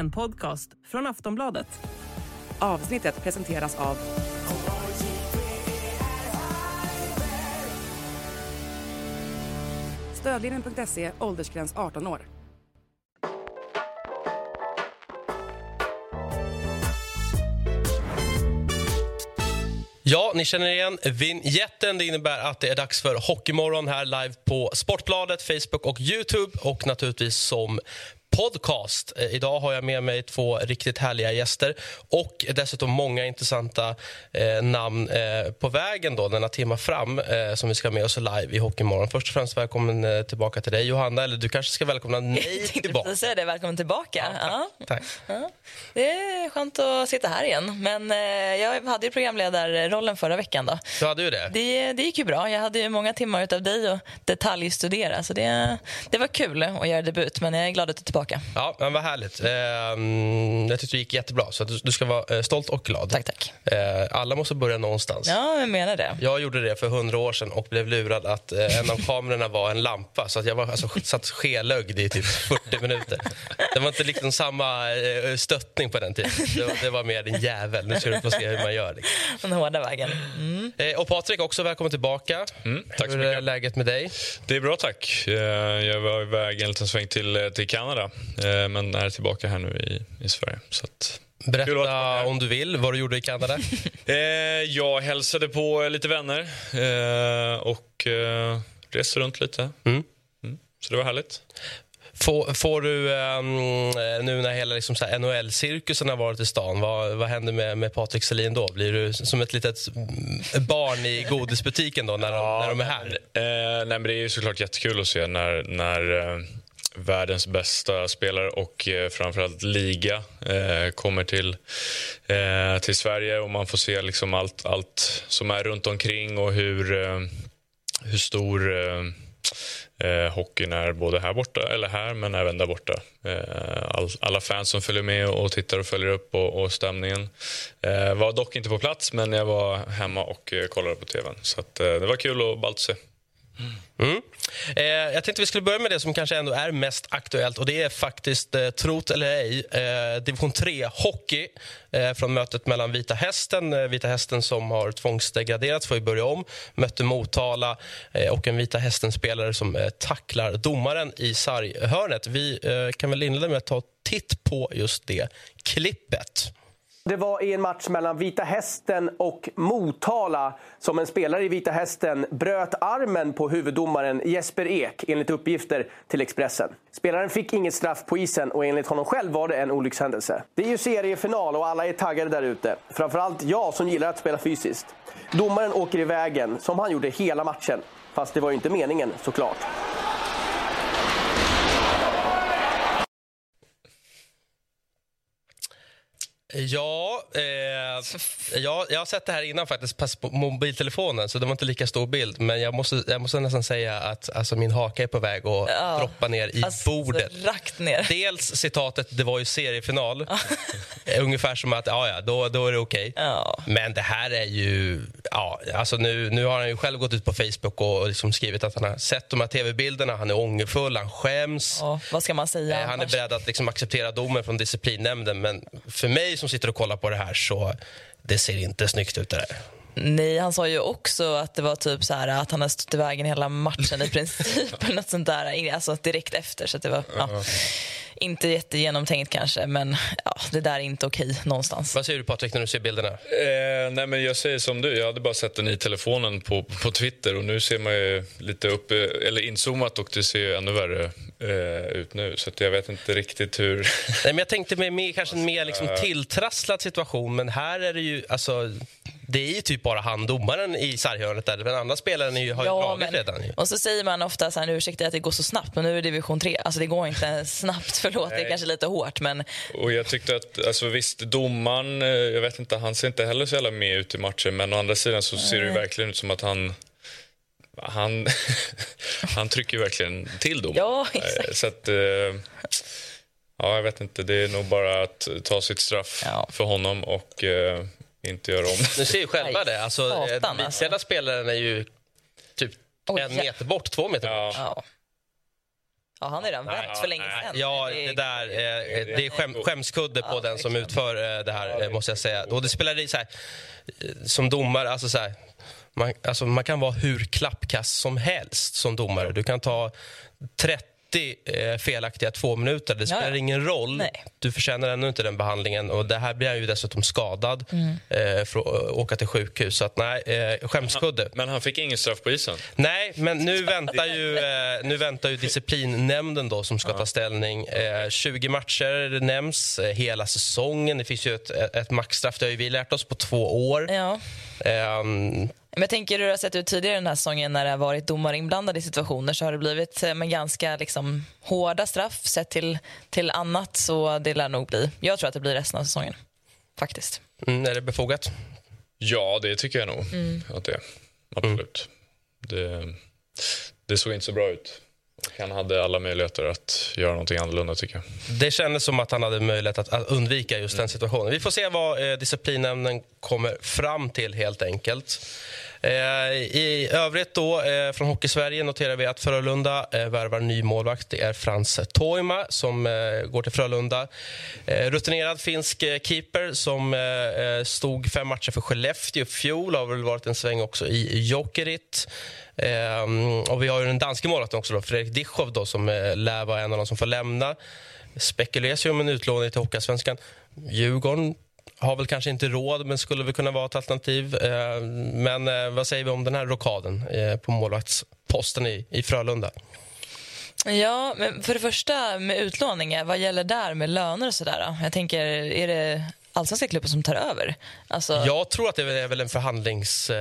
en podcast från Aftonbladet. Avsnittet presenteras av... Stödlinjen.se, åldersgräns 18 år. Ja, ni känner igen vinjetten. Det innebär att det är dags för Hockeymorgon här live på Sportbladet, Facebook och Youtube och naturligtvis som podcast. Eh, idag har jag med mig två riktigt härliga gäster och dessutom många intressanta eh, namn eh, på vägen då, denna timme fram eh, som vi ska ha med oss live i Hockeymorgon. Först och främst välkommen eh, tillbaka till dig, Johanna. Eller du kanske ska välkomna mig tillbaka. säga det. Välkommen tillbaka. Ja, tack. Ja. Det är skönt att sitta här igen. Men eh, jag hade ju programledarrollen förra veckan. Då. Du hade ju det. det. Det gick ju bra. Jag hade ju många timmar av dig och detaljstudera. Så det, det var kul att göra debut, men jag är glad att du är tillbaka tillbaka. Ja, men vad härligt. Eh, jag tyckte det gick jättebra. Så du, du ska vara eh, stolt och glad. Tack, tack. Eh, alla måste börja någonstans. Ja, jag menar det. Jag gjorde det för hundra år sedan och blev lurad att eh, en av kamerorna var en lampa. Så att jag var alltså, satt skelögd i typ 40 minuter. Det var inte liksom samma eh, stöttning på den tiden. Det var, det var mer en jävel. Nu ska du få se hur man gör. Liksom. Den hårda vägen. Mm. Eh, och Patrik, också välkommen tillbaka. Mm, tack hur är läget med dig? Det är bra, tack. Eh, jag var iväg en liten sväng till, till Kanada Eh, men är tillbaka här nu i, i Sverige. Så att, Berätta om du vill vad du gjorde i Kanada. eh, jag hälsade på lite vänner eh, och reste runt lite. Mm. Mm. Så det var härligt. Får, får du, um, nu när hela liksom NHL-cirkusen har varit i stan, vad, vad händer med, med Patrik Selin då? Blir du som ett litet barn i godisbutiken då när de, ja, när de är här? Eh, nej, men det är ju såklart jättekul att se när, när världens bästa spelare och eh, framförallt liga eh, kommer till, eh, till Sverige och man får se liksom allt, allt som är runt omkring och hur, hur stor eh, hockeyn är både här borta, eller här men även där borta. Eh, all, alla fans som följer med och tittar och följer upp och, och stämningen. Eh, var dock inte på plats men jag var hemma och eh, kollade på tvn. Så att, det var kul och ballt att se. Mm. Eh, jag tänkte vi skulle börja med det som kanske ändå är mest aktuellt. Och Det är faktiskt, eh, trot eller ej, eh, division 3 eh, från mötet mellan Vita Hästen. Eh, Vita Hästen som har tvångsdegraderats får börja om. Mötte Motala eh, och en Vita Hästen-spelare som eh, tacklar domaren i sarghörnet. Vi eh, kan väl inleda med att ta titt på just det klippet. Det var i en match mellan Vita Hästen och Motala som en spelare i Vita Hästen bröt armen på huvuddomaren Jesper Ek enligt uppgifter till Expressen. Spelaren fick inget straff på isen och enligt honom själv var det en olyckshändelse. Det är ju seriefinal och alla är taggade där ute. Framförallt jag som gillar att spela fysiskt. Domaren åker i vägen, som han gjorde hela matchen. Fast det var ju inte meningen såklart. Ja, eh, ja, jag har sett det här innan faktiskt på mobiltelefonen så det var inte lika stor bild. Men jag måste, jag måste nästan säga att alltså, min haka är på väg att ja. droppa ner i alltså, bordet. Rakt ner. Dels citatet “det var ju seriefinal”. Ungefär som att ja, ja, då, då är det okej. Okay. Ja. Men det här är ju... Ja, alltså nu, nu har han ju själv gått ut på Facebook och liksom skrivit att han har sett de här tv-bilderna. Han är ångerfull, han skäms. Ja, vad ska man säga? Eh, han är beredd att liksom acceptera domen från disciplinnämnden. Men för mig som sitter och kollar på det här så det ser inte snyggt ut det där. Nej, han sa ju också att det var typ så här, att han har stått i vägen hela matchen i princip. något sånt där, alltså direkt efter. Så det var, ja. Inte jättegenomtänkt kanske, men ja, det där är inte okej någonstans. Vad säger du Patrik när du ser bilderna? Eh, nej, men jag säger som du, jag hade bara sett den i telefonen på, på Twitter och nu ser man ju lite upp, eller inzoomat och det ser ännu värre eh, ut nu. Så jag vet inte riktigt hur... nej, men jag tänkte med, med kanske en mer liksom, tilltrasslad situation, men här är det ju, alltså det är ju typ bara han, domaren i sarghörnet där. Den andra spelaren är ju, har ju ja, dragit redan. Och så säger man ofta så här, ursäkta att det går så snabbt, men nu är det division 3. Alltså det går inte snabbt, förlåt, Nej. det är kanske lite hårt men... Och jag tyckte att, alltså visst, domaren, eh, jag vet inte, han ser inte heller så jävla med ut i matchen, men å andra sidan så ser det verkligen ut som att han han, han trycker verkligen till domaren. Ja, exakt. Eh, så att, eh, ja, jag vet inte. Det är nog bara att ta sitt straff ja. för honom och inte göra om. Ni ser ju själva det. Alltså, Satan, alltså. spelaren är ju typ en meter bort, två meter bort. Ja. Ja, han är redan vänt för länge sedan. Ja, det där eh, det är skäm, skämskudde på den som utför eh, det här, eh, måste jag säga. Och det spelar i så här, eh, som domare, alltså så här, man, alltså man kan vara hur klappkass som helst som domare. Du kan ta 30 eh, felaktiga två minuter. Det spelar Ja. ingen roll. Nej. Du förtjänar ännu inte den behandlingen. Och det här blir han ju dessutom skadad Mm. eh, för att eh, åka till sjukhus. Så att, nej, eh, skämskudde. Men han fick ingen straff på isen. Nej, men nu väntar ju, eh, nu väntar ju disciplinnämnden då som ska ta ställning. Eh, 20 matcher nämns eh, hela säsongen. Det finns ju ett, ett maxstraff, det har ju vi lärt oss, på två år. Ja. Men jag tänker hur det har sett ut tidigare den här säsongen när det har varit domare inblandade i situationer så har det blivit eh, men, ganska liksom, hårda straff sett till, till annat så det lär nog bli. Jag tror att det blir resten av säsongen. Faktiskt. mm, är det befogat? Ja, det tycker jag nog Mm. att det är. Absolut. Det, det såg inte så bra ut. Han hade alla möjligheter att göra någonting annorlunda, tycker jag. Det kändes som att han hade möjlighet att, att undvika just den situationen. Vi får se vad eh, disciplinnämnden kommer fram till, helt enkelt. Eh, I övrigt då, eh, från Hockeysverige noterar vi att Frölunda eh, värvar ny målvakt. Det är Frans Toima som eh, går till Frölunda. Eh, rutinerad finsk eh, keeper som eh, eh, stod fem matcher för Skellefteå i fjol. Har väl varit en sväng också i Jokerit. Ehm, och vi har ju den danske målvakten också, då, Fredrik Dichow, då, som eh, lär vara en av de som får lämna. spekuleras ju om en utlåning till Hockeyallsvenskan. Djurgården har väl kanske inte råd, men skulle väl kunna vara ett alternativ. Eh, Men eh, vad säger vi om den här rockaden eh, på målvaktsposten i, i Frölunda? Ja, men för det första med utlåningar, vad gäller där med löner och sådär? Jag tänker, är det allsvenska klubbar som tar över? Alltså, Jag tror att det är väl en förhandlingsbit,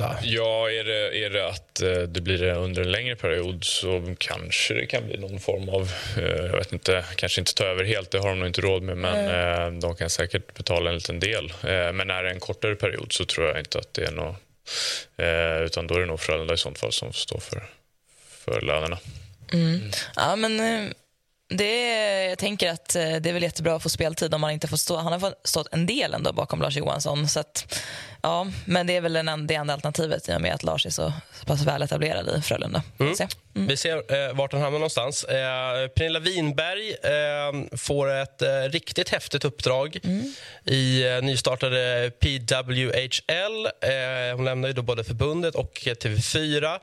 Eh, eh? Ja, är det, är det att eh, det blir det under en längre period så kanske det kan bli någon form av, eh, jag vet inte, kanske inte ta över helt, det har de nog inte råd med, men eh, de kan säkert betala en liten del. Eh, Men är det en kortare period så tror jag inte att det är något, eh, utan då är det nog Frölunda i sånt fall som står för, för lönerna. Ja, men eh, det jag tänker att eh, det är väl jättebra att få speltid om man inte får stå. Han har fått stått en del ändå bakom Lars Johansson. Så att, ja, men det är väl den, det enda alternativet i och med att Lars är så, så pass väl etablerad i Frölunda. Får se. Vi ser eh, vart han hamnar någonstans. Eh, Pernilla Winberg eh, får ett eh, riktigt häftigt uppdrag i eh, nystartade PWHL. Eh, hon lämnar ju då både förbundet och TV4 eh,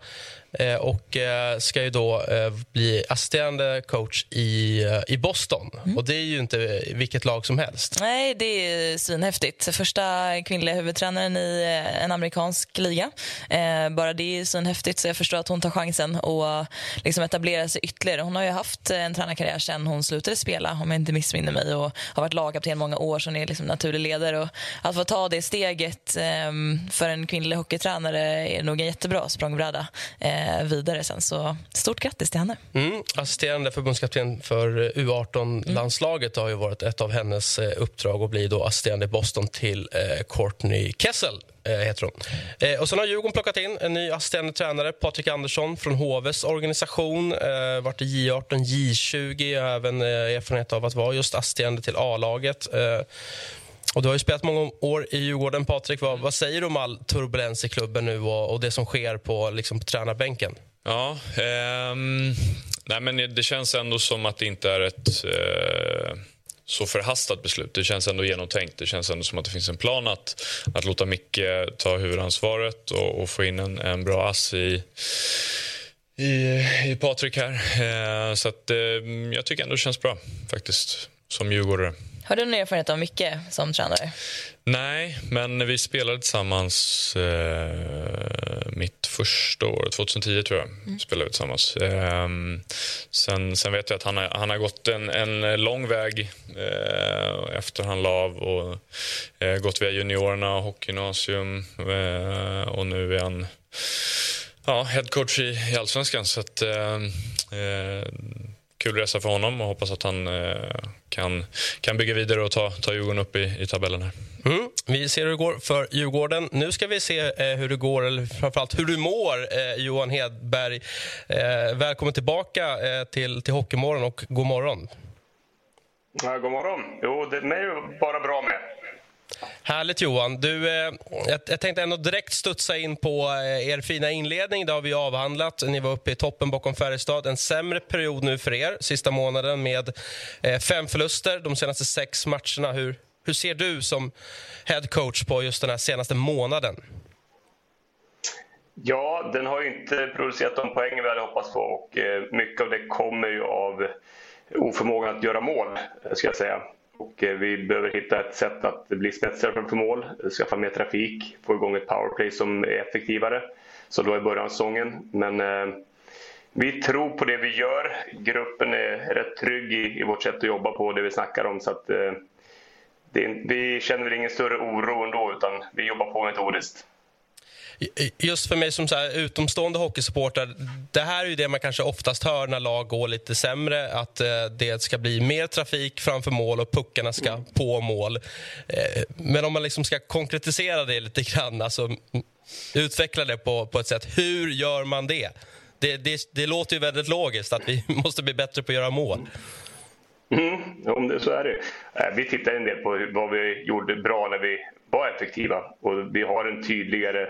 och eh, ska ju då eh, bli assisterande coach i, eh, i Boston. Och Det är ju inte vilket lag som helst. Nej, det är svinhäftigt. Första kvinnliga huvudtränaren i eh, en amerikansk liga. Eh, bara det är svinhäftigt, så jag förstår att hon tar chansen och liksom etablera sig ytterligare. Hon har ju haft en tränarkarriär sen hon slutade spela, om jag inte missminner mig, och har varit lagkapten många år, så hon är liksom naturlig ledare. Och att få ta det steget eh, för en kvinnlig hockeytränare är nog en jättebra språngbräda eh, Eh, vidare sen. Så stort grattis till henne. Mm. Assisterande förbundskapten för eh, U18-landslaget har ju varit ett av hennes eh, uppdrag att bli då assisterande i Boston till eh, Courtney Kessel. Heter hon. Eh, och sen har Djurgården plockat in en ny assisterande tränare, Patrik Andersson från HVs organisation. Eh, varit i J18, J20 och även eh, erfarenhet av att vara just assisterande till A-laget. Eh, och du har ju spelat många år i Djurgården, Patrik. Vad, vad säger du om all turbulens i klubben nu och, och det som sker på, liksom, på tränarbänken? Ja, ehm, nej men det känns ändå som att det inte är ett eh, så förhastat beslut. Det känns ändå genomtänkt. Det känns ändå som att det finns en plan att, att låta Micke ta huvudansvaret och, och få in en, en bra ass i, i, i Patrik här. Eh, så att, eh, jag tycker ändå det känns bra faktiskt, som djurgårdare. Har du någon erfarenhet av Micke som tränare? Nej, men vi spelade tillsammans eh, mitt första år, 2010 tror jag. Spelade vi tillsammans. Eh, sen, sen vet jag att han har, han har gått en, en lång väg eh, efter han la av och eh, gått via juniorerna, hockeygymnasium eh, och nu är han ja, headcoach i, i allsvenskan. Så att, eh, eh, kul resa för honom och hoppas att han kan, kan bygga vidare och ta, ta Djurgården upp i, i tabellen här. Mm. Vi ser hur det går för Djurgården. Nu ska vi se eh, hur det går, eller framförallt hur du mår, eh, Johan Hedberg. Eh, välkommen tillbaka eh, till, till Hockeymorgon och god morgon. Ja, god morgon. Jo, det är mig bara bra med. Härligt Johan. Du, eh, jag, jag tänkte ändå direkt studsa in på eh, er fina inledning. Det har vi avhandlat. Ni var uppe i toppen bakom Färjestad. En sämre period nu för er, sista månaden med eh, fem förluster de senaste sex matcherna. Hur, hur ser du som head coach på just den här senaste månaden? Ja, den har ju inte producerat de poäng vi hade hoppats på och eh, mycket av det kommer ju av oförmågan att göra mål, eh, ska jag säga. Och eh, vi behöver hitta ett sätt att bli spetsigare framför mål, skaffa mer trafik, få igång ett powerplay som är effektivare. Så då i början av säsongen. Men eh, vi tror på det vi gör. Gruppen är rätt trygg i, i vårt sätt att jobba på, det vi snackar om. Så att, eh, det, vi känner väl ingen större oro ändå, utan vi jobbar på metodiskt. Just för mig som så här, utomstående hockeysupporter, det här är ju det man kanske oftast hör när lag går lite sämre. Att eh, det ska bli mer trafik framför mål och puckarna ska mm. på mål. Eh, men om man liksom ska konkretisera det lite grann, alltså utveckla det på, på ett sätt. Hur gör man det? Det, det? det låter ju väldigt logiskt att vi måste bli bättre på att göra mål. Mm, om det, så är det. Eh, vi tittar en del på vad vi gjorde bra när vi var effektiva och vi har en tydligare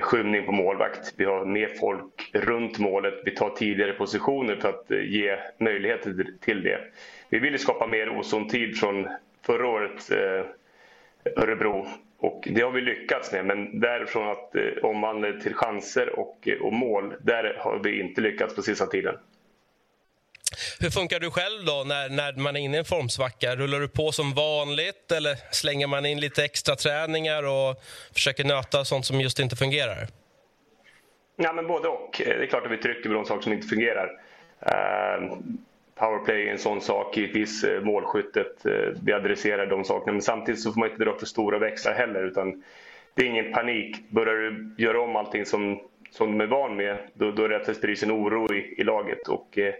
skymning på målvakt. Vi har mer folk runt målet. Vi tar tidigare positioner för att eh, ge möjligheter till det. Vi ville skapa mer ozon-tid från förra året eh, Örebro och det har vi lyckats med. Men därifrån att eh, omvandla till chanser och, eh, och mål, där har vi inte lyckats på sista tiden. Hur funkar du själv då när, när man är inne i en formsvacka? Rullar du på som vanligt eller slänger man in lite extra träningar och försöker nöta sånt som just inte fungerar? Ja, men både och. Det är klart att vi trycker på de saker som inte fungerar. Uh, powerplay är en sån sak, givetvis eh, målskyttet. Uh, vi adresserar de sakerna. Men samtidigt så får man inte dra för stora växlar heller. Utan det är ingen panik. Börjar du göra om allting som, som de är van med, då, då är det att det sprids en oro i, i laget. Och, uh,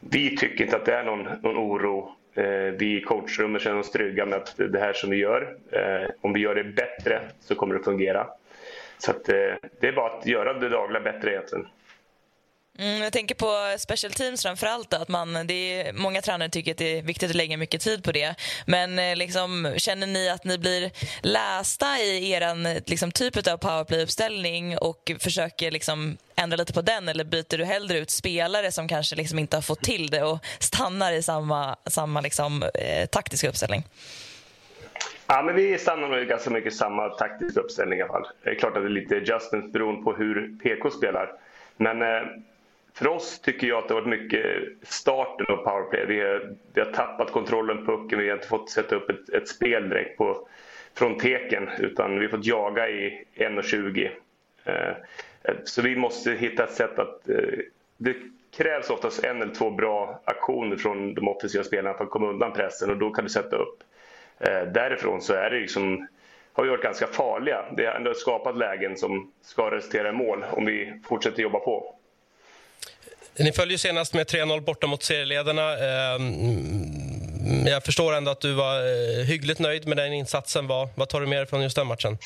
vi tycker inte att det är någon, någon oro. Eh, vi i coachrummet känner oss trygga med att det här som vi gör, eh, om vi gör det bättre så kommer det fungera. Så att, eh, det är bara att göra det dagliga bättre egentligen. Mm, jag tänker på special teams framför allt. Att man, det är, många tränare tycker att det är viktigt att lägga mycket tid på det. Men eh, liksom, känner ni att ni blir lästa i er liksom, typ av powerplay-uppställning och försöker liksom, ändra lite på den? Eller byter du hellre ut spelare som kanske liksom, inte har fått till det och stannar i samma, samma liksom, eh, taktiska uppställning? Ja, men vi stannar nog ganska mycket i samma taktiska uppställning i alla fall. Det är klart att det är lite adjustments beroende på hur PK spelar. Men eh, för oss tycker jag att det har varit mycket starten av powerplay. Vi har, vi har tappat kontrollen på pucken, vi har inte fått sätta upp ett, ett spel direkt på, från teken utan vi har fått jaga i 1.20. Eh, så vi måste hitta ett sätt att... Eh, det krävs oftast en eller två bra aktioner från de offensiva spelarna för att komma undan pressen och då kan du sätta upp. Eh, därifrån så är det liksom har vi varit ganska farliga. Det har ändå skapat lägen som ska resultera i mål om vi fortsätter jobba på. Ni följer senast med 3-0 borta mot serieledarna. Ehm, mm, jag förstår ändå att du var eh, hyggligt nöjd med den insatsen. Vad, vad tar du med dig från just den matchen?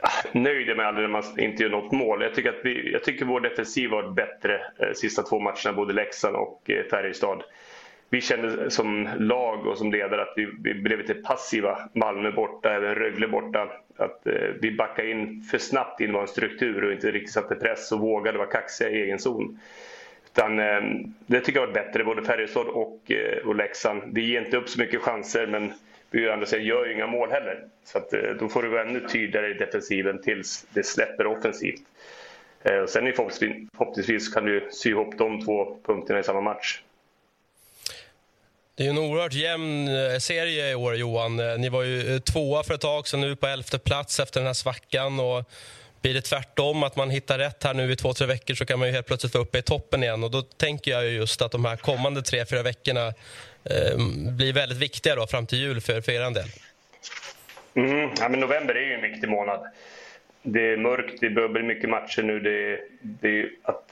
Ah, nöjd är man aldrig när man inte gör något mål. Jag tycker, att vi, jag tycker vår defensiv var bättre de sista två matcherna, både Leksand och eh, Färjestad vi kände som lag och som ledare att vi, vi blev lite passiva. Malmö borta, även Rögle borta. Att eh, vi backade in för snabbt in i vår struktur och inte riktigt satte press och vågade vara kaxiga i egen zon. Utan, eh, det tycker jag var bättre, både Färjestad och, eh, och Leksand. Vi ger inte upp så mycket chanser men vi andra säger, gör ju inga mål heller. Så att, eh, då får du vara ännu tydligare i defensiven tills det släpper offensivt. Eh, och sen förhoppningsvis, förhoppningsvis kan du sy ihop de två punkterna i samma match. Det är en oerhört jämn eh, serie i år, Johan. Eh, ni var ju eh, tvåa för ett tag sedan, nu på elfte plats efter den här svackan. Och blir det tvärtom, att man hittar rätt här nu i två, tre veckor så kan man ju helt plötsligt vara uppe i toppen igen. Och då tänker jag just att de här kommande tre, fyra veckorna eh, blir väldigt viktiga då, fram till jul för, för er del. Mm, ja, men november är ju en viktig månad. Det är mörkt, det börjar bli mycket matcher nu. Det, det, att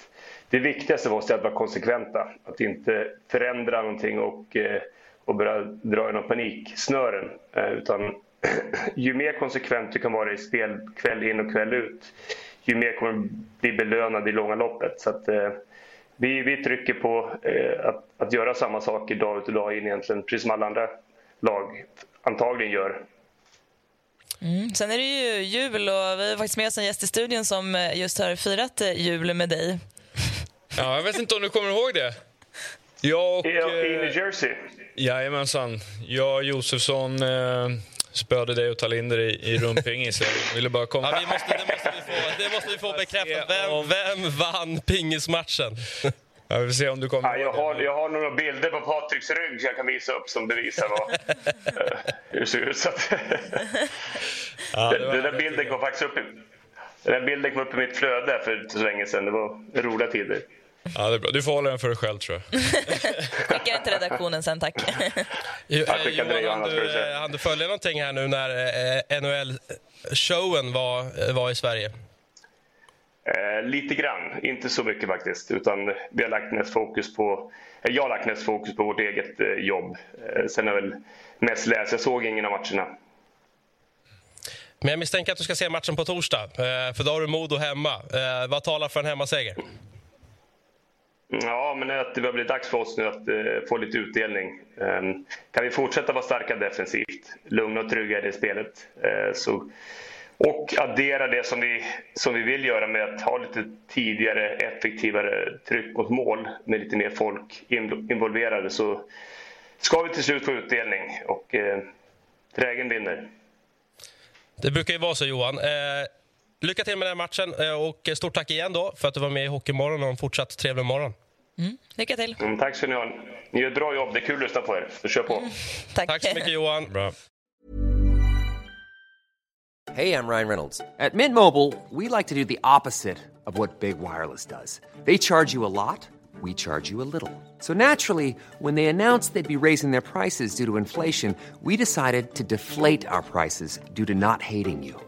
det viktigaste för oss är att vara konsekventa. Att inte förändra någonting och, eh, och börja dra i någon paniksnören. Eh, utan ju mer konsekvent du kan vara i spel kväll in och kväll ut, ju mer kommer du bli belönad i långa loppet. Så att, eh, vi, vi trycker på att, att göra samma sak dag ut och dag in egentligen, precis som alla andra lag. antagligen gör. Mm. Sen är det ju jul och vi har faktiskt med oss en gäst i studion som just har firat jul med dig. Ja, jag vet inte om du kommer ihåg det? Jag och... I, I eh, New Jersey. Jajamensan. Jag och Josefsson eh, spöade dig och Talinder i, i rumpingis. Jag ville bara komma... Ja, vi måste, det, måste vi få, det måste vi få bekräftat. Vem, vem vann pingismatchen? Ja, vi får se om du kommer Ja, jag, har, jag har några bilder på Patriks rygg jag kan visa upp som bevisar vad, eh, hur det ser ut. Så att, Ja, det den, den där bilden kom faktiskt upp i, den där bilden kom upp i mitt flöde för så länge sedan. Det var roliga tider. Ja, det är bra. Du får hålla den för dig själv, tror jag. Skicka den till redaktionen sen, tack. Jo- Johan, ska du, eh, hann du följa någonting här nu när eh, NHL-showen var, eh, var i Sverige? Eh, lite grann, inte så mycket faktiskt. Utan vi har lagt mest fokus på, eh, jag har lagt mest fokus på vårt eget eh, jobb. Eh, sen har jag väl mest läst, jag såg ingen av matcherna. Men jag misstänker att du ska se matchen på torsdag, eh, för då har du Modo hemma. Eh, Vad talar för en hemmaseger? Ja, men att det börjar bli dags för oss nu att eh, få lite utdelning. Eh, kan vi fortsätta vara starka defensivt, lugna och trygga i det spelet, eh, så, och addera det som vi, som vi vill göra med att ha lite tidigare, effektivare tryck mot mål med lite mer folk involverade så ska vi till slut få utdelning och eh, trägen vinner. Det brukar ju vara så, Johan. Eh, Lycka till med den här matchen eh, och stort tack igen då för att du var med i Hockeymorgon och en fortsatt trevlig morgon. Lycka till. Mm, tack ska ni ha. Ni gör ett bra jobb, det är kul att lyssna på er. Så kör på. Tack. Tack så mycket, Johan. Bra. Hey, I'm Ryan Reynolds. At Mint Mobile, we like to do the opposite of what Big Wireless does. They charge you a lot, we charge you a little. So naturally, when they announced they'd be raising their prices due to inflation, we decided to deflate our prices due to not hating you.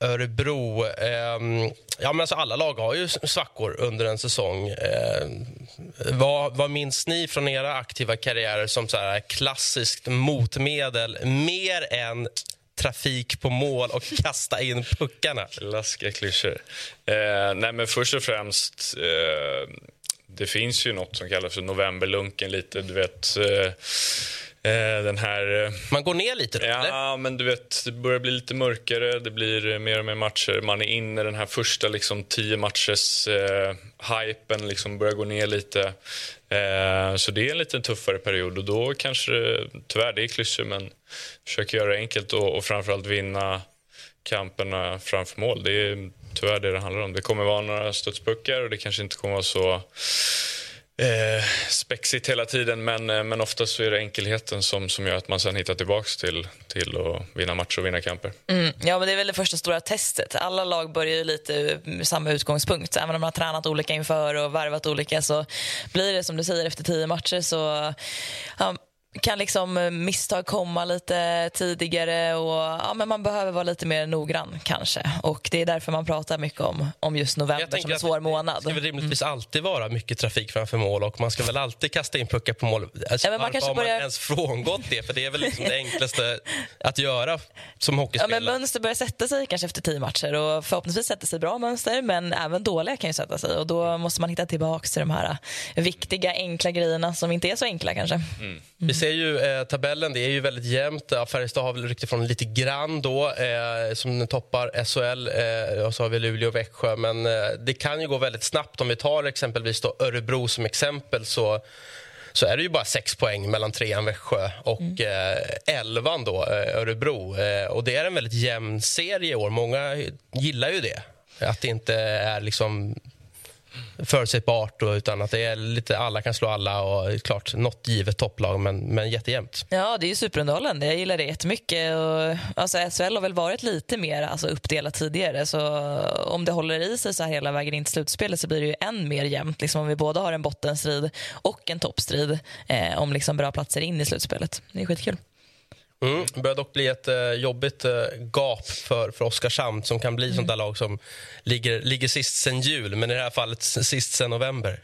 Örebro. Eh, ja, men alltså alla lag har ju svackor under en säsong. Eh, vad, vad minns ni från era aktiva karriärer som så här klassiskt motmedel mer än trafik på mål och kasta in puckarna? Läskiga klyschor. Eh, nej, men först och främst, eh, det finns ju något som kallas för novemberlunken lite. Du vet, eh, den här... eh, Man går ner lite då, eller? Ja, men du vet, det börjar bli lite mörkare. Det blir eh, mer och mer matcher. Man är inne i den här första liksom, tio matchers eh, hypen liksom börjar gå ner lite. Eh, så det är en lite tuffare period och då kanske det, tyvärr det är klyschor men försöker göra det enkelt och, och framförallt vinna kamperna framför mål. Det är tyvärr det det handlar om. Det kommer vara några studspuckar och det kanske inte kommer vara så eh, spexigt hela tiden men, eh, men oftast så är det enkelheten som, som gör att man sen hittar tillbaka till, till att vinna matcher och vinna kamper. Mm, ja, men det är väl det första stora testet. Alla lag börjar ju lite med samma utgångspunkt. Även om man har tränat olika inför och värvat olika så blir det som du säger efter tio matcher så ja, kan liksom misstag komma lite tidigare och ja, men man behöver vara lite mer noggrann kanske. Och det är därför man pratar mycket om, om just november som en svår Det månad. ska väl rimligtvis alltid vara mycket trafik framför mål och man ska väl alltid kasta in puckar på mål. Alltså, Ja, men man varför kanske har man börjar- ens frångått det? För det är väl liksom det enklaste att göra som Ja, hockeyspelare. men mönster börjar sätta sig kanske efter tio matcher och förhoppningsvis sätter sig bra mönster men även dåliga kan ju sätta sig och då måste man hitta tillbaka till de här viktiga enkla grejerna som inte är så enkla kanske. Vi ser ju eh, tabellen, det är ju väldigt jämnt. Färjestad har väl ryckt ifrån lite grann då, eh, som toppar SHL. Eh, och så har vi Luleå och Växjö. Men eh, det kan ju gå väldigt snabbt. Om vi tar exempelvis då Örebro som exempel så så är det ju bara sex poäng mellan trean Växjö och eh, elvan då, eh, Örebro. Eh, och det är en väldigt jämn serie i år. Många gillar ju det. Att det inte är liksom förutsägbart och utan att det är lite alla kan slå alla och klart något givet topplag men, men jättejämnt. Ja, det är ju superunderhållande. Jag gillar det jättemycket. Och, alltså, SHL har väl varit lite mer alltså, uppdelat tidigare så om det håller i sig så här hela vägen in till slutspelet så blir det ju än mer jämnt. Liksom, om vi båda har en bottenstrid och en toppstrid eh, om liksom, bra platser in i slutspelet. Det är skitkul. Mm. Det börjar dock bli ett uh, jobbigt uh, gap för, för Oskarshamn som kan bli mm. sånt där lag som ligger, ligger sist sen jul, men i det här fallet sist sen november.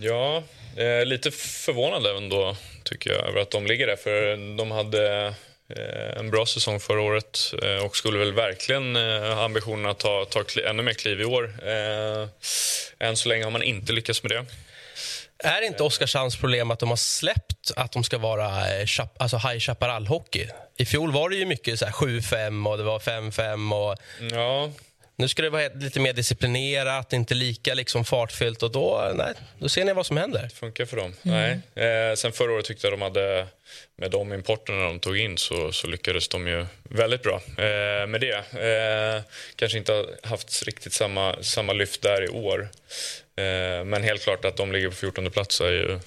Ja, eh, lite förvånad ändå tycker jag över att de ligger där, för de hade eh, en bra säsong förra året eh, och skulle väl verkligen eh, ha ambitionen att ta, ta ännu mer kliv i år. Eh, än så länge har man inte lyckats med det. Är inte Oskarshamns problem att de har släppt att de ska vara eh, alltså High Chaparral-hockey? I fjol var det ju mycket 7-5 och det var 5-5. Och... Ja. Nu ska det vara lite mer disciplinerat, inte lika liksom fartfyllt. Och då, nej, då ser ni vad som händer. Det funkar för dem. Mm. Nej. Eh, sen förra året tyckte jag de hade, med de importerna de tog in så, så lyckades de ju väldigt bra eh, med det. Eh, kanske inte haft riktigt samma, samma lyft där i år. Eh, men helt klart att de ligger på 14 plats är ju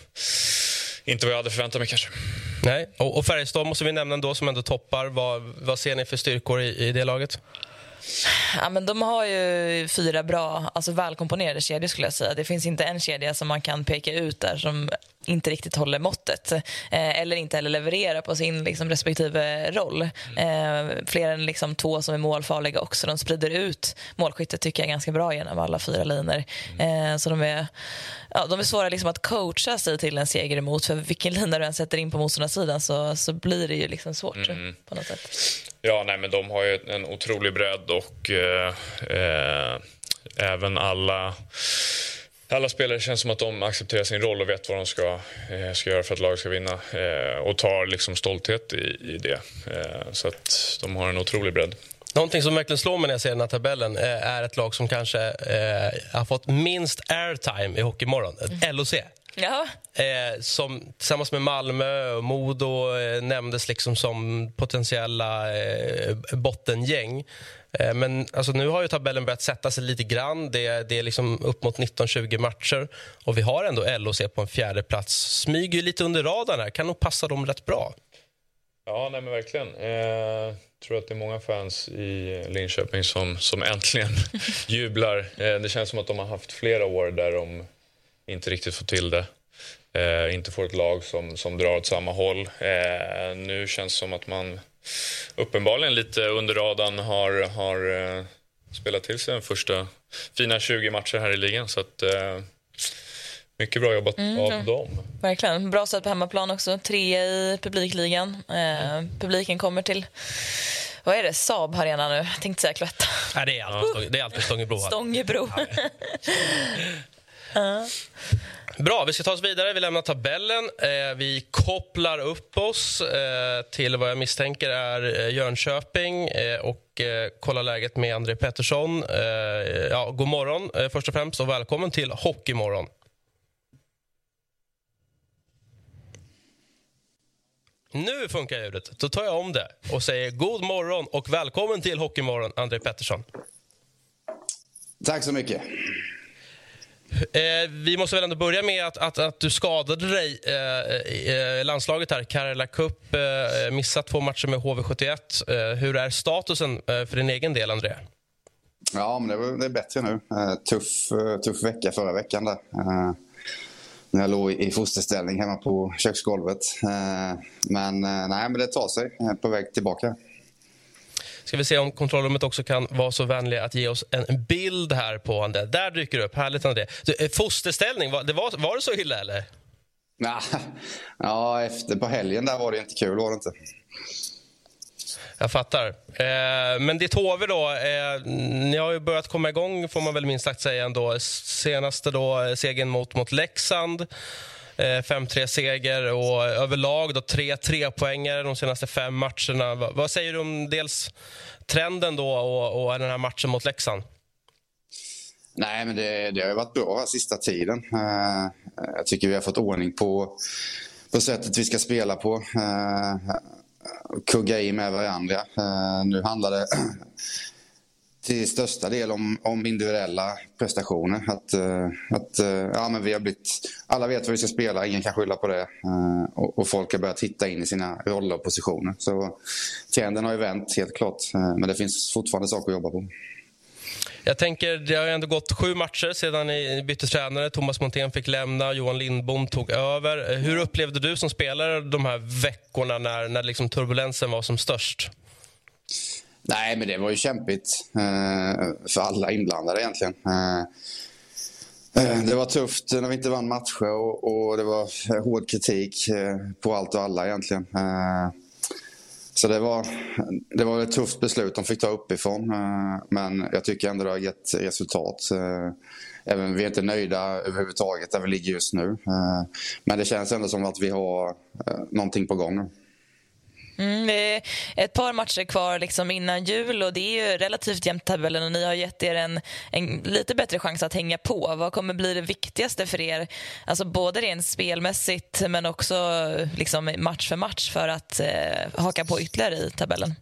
inte vad jag hade förväntat mig kanske. Nej, och, och Färjestad måste vi nämna ändå som ändå toppar. Vad, vad ser ni för styrkor i, i det laget? Ja, men de har ju fyra bra, alltså välkomponerade kedjor skulle jag säga. Det finns inte en kedja som man kan peka ut där som inte riktigt håller måttet eh, eller inte heller levererar på sin liksom, respektive roll. Eh, fler än liksom, två som är målfarliga också. De sprider ut målskyttet tycker jag ganska bra genom alla fyra linjer. Eh, så de är, ja, de är svåra liksom, att coacha sig till en seger emot. För vilken lina du än sätter in på motståndarsidan så, så blir det ju liksom svårt mm. på något sätt. Ja, nej, men de har ju en otrolig bredd och eh, eh, även alla alla spelare känns som att de accepterar sin roll och vet vad de ska, eh, ska göra för att laget ska vinna eh, och tar liksom stolthet i, i det. Eh, så att de har en otrolig bredd. Någonting som verkligen slår mig när jag ser den här tabellen eh, är ett lag som kanske eh, har fått minst airtime i Hockeymorgon, mm. LOC. Ja. Eh, som tillsammans med Malmö och Modo eh, nämndes liksom som potentiella eh, bottengäng. Eh, men alltså, nu har ju tabellen börjat sätta sig lite grann. Det, det är liksom upp mot 19-20 matcher. Och vi har ändå LOC på en fjärde plats. Smyger lite under radarn här. Kan nog passa dem rätt bra. Ja, nej men verkligen. Jag eh, tror att det är många fans i Linköping som, som äntligen jublar. Eh, det känns som att de har haft flera år där de inte riktigt får till det. Eh, inte får ett lag som, som drar åt samma håll. Eh, nu känns det som att man uppenbarligen lite under radarn har, har eh, spelat till sig den första fina 20 matcher här i ligan. Så att, eh, mycket bra jobbat mm, av dem. Verkligen. Bra stöd på hemmaplan också. Tre i publikligan. Eh, publiken kommer till vad är det? Saab Arena nu? Jag tänkte säga Cloetta. Nej, det är alltid, det är alltid Stångebro. Stångebro. Ja. Bra, vi ska ta oss vidare. Vi lämnar tabellen. Eh, vi kopplar upp oss eh, till vad jag misstänker är eh, Jönköping eh, och eh, kollar läget med André Pettersson. Eh, ja, god morgon eh, först och främst och välkommen till Hockeymorgon. Nu funkar ljudet. Då tar jag om det och säger god morgon och välkommen till Hockeymorgon, André Pettersson. Tack så mycket. Eh, vi måste väl ändå börja med att, att, att du skadade dig eh, eh i landslaget här, Karela Cup. Eh, missat två matcher med HV71. Eh, hur är statusen eh, för din egen del, André? Ja, men det, är, det är bättre nu. Eh, tuff, eh, tuff vecka förra veckan där. Eh, när jag låg i fosterställning hemma på köksgolvet. men nej, men det tar sig. på väg tillbaka ska vi se om kontrollrummet också kan vara så vänliga att ge oss en bild här på honom. Där dyker det upp. Härligt, André. Du, eh, fosterställning, var det, var, var det så illa eller? Nah, ja, efter på helgen där var det inte kul, var det inte. Jag fattar. Eh, men ditt HV då, eh, ni har ju börjat komma igång får man väl minst sagt säga ändå. Senaste då eh, segern mot, mot Leksand. Eh, 5-3-seger och överlag då 3 poängare de senaste fem matcherna. Vad säger du om dels trenden då och, och den här matchen mot Leksand? Nej, men det, det har varit bra sista tiden. Eh, jag tycker vi har fått ordning på, på sättet vi ska spela på. Eh, kugga i med varandra. Nu handlar det till största del om, om individuella prestationer. Att, uh, att uh, ja, men vi har blivit, alla vet vad vi ska spela, ingen kan skylla på det. Uh, och, och, folk har börjat hitta in i sina roller och positioner. Så trenden har ju vänt helt klart. men det finns fortfarande saker att jobba på. Jag tänker, det har ändå gått sju matcher sedan ni bytte tränare. Thomas Montén fick lämna, Johan Lindbom tog över. Hur upplevde du som spelare de här veckorna när, när liksom turbulensen var som störst? Nej, men det var ju kämpigt eh, för alla inblandade egentligen. Eh, eh, det var tufft när vi inte vann matcher och, och det var hård kritik eh, på allt och alla egentligen. Eh, så det var, det var ett tufft beslut de fick ta uppifrån. Eh, men jag tycker ändå det har gett resultat. Eh, även vi är inte nöjda överhuvudtaget där vi ligger just nu. Eh, men det känns ändå som att vi har eh, någonting på gång nu. Mm, det är ett par matcher kvar liksom innan jul och det är ju relativt jämnt tabellen och ni har gett er en, en, lite bättre chans att hänga på. Vad kommer bli det viktigaste för er, alltså både rent spelmässigt men också liksom match för match för att eh, haka på ytterligare i tabellen?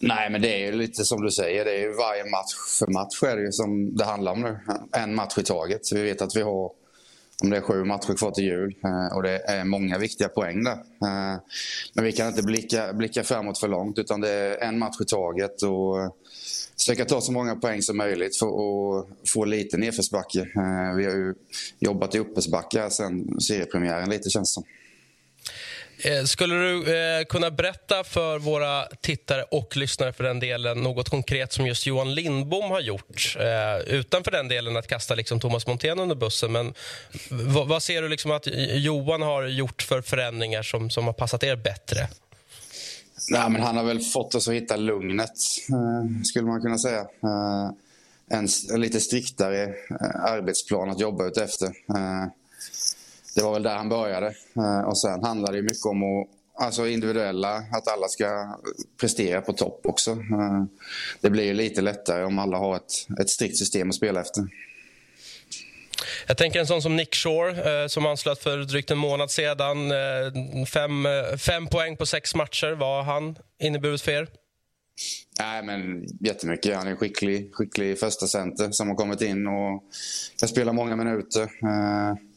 Nej, men det är ju lite som du säger. Det är ju varje match för match är det ju som det handlar om nu. En match i taget. Vi vet att vi har om det är sju matcher kvar till jul eh, och det är många viktiga poäng där. Eh, men vi kan inte blicka, blicka framåt för långt utan det är en match i taget och eh, försöka ta så många poäng som möjligt för att få lite nedförsbacke. Vi har ju jobbat i uppförsbacke sen seriepremiären lite känns det som. Eh, skulle du eh, kunna berätta för våra tittare och lyssnare för den delen något konkret som just Johan Lindbom har gjort? Eh, utanför den delen att kasta liksom Thomas Montén under bussen. Men vad ser du liksom att Johan har gjort för förändringar som, som har passat er bättre? Nej, men han har väl fått oss att hitta lugnet, eh, skulle man kunna säga. Eh, en, en, lite striktare eh, arbetsplan att jobba utefter det var väl där han började. Eh, och sen handlar det mycket om att, alltså individuella, att alla ska prestera på topp också. Eh, det blir ju lite lättare om alla har ett, ett strikt system att spela efter. Jag tänker en sån som Nick Shore eh, som anslöt för drygt en månad sedan. Fem, fem poäng på sex matcher. Vad har han inneburit för er? Nej, men jättemycket. Han är en skicklig, skicklig första center som har kommit in och kan spela många minuter. Eh,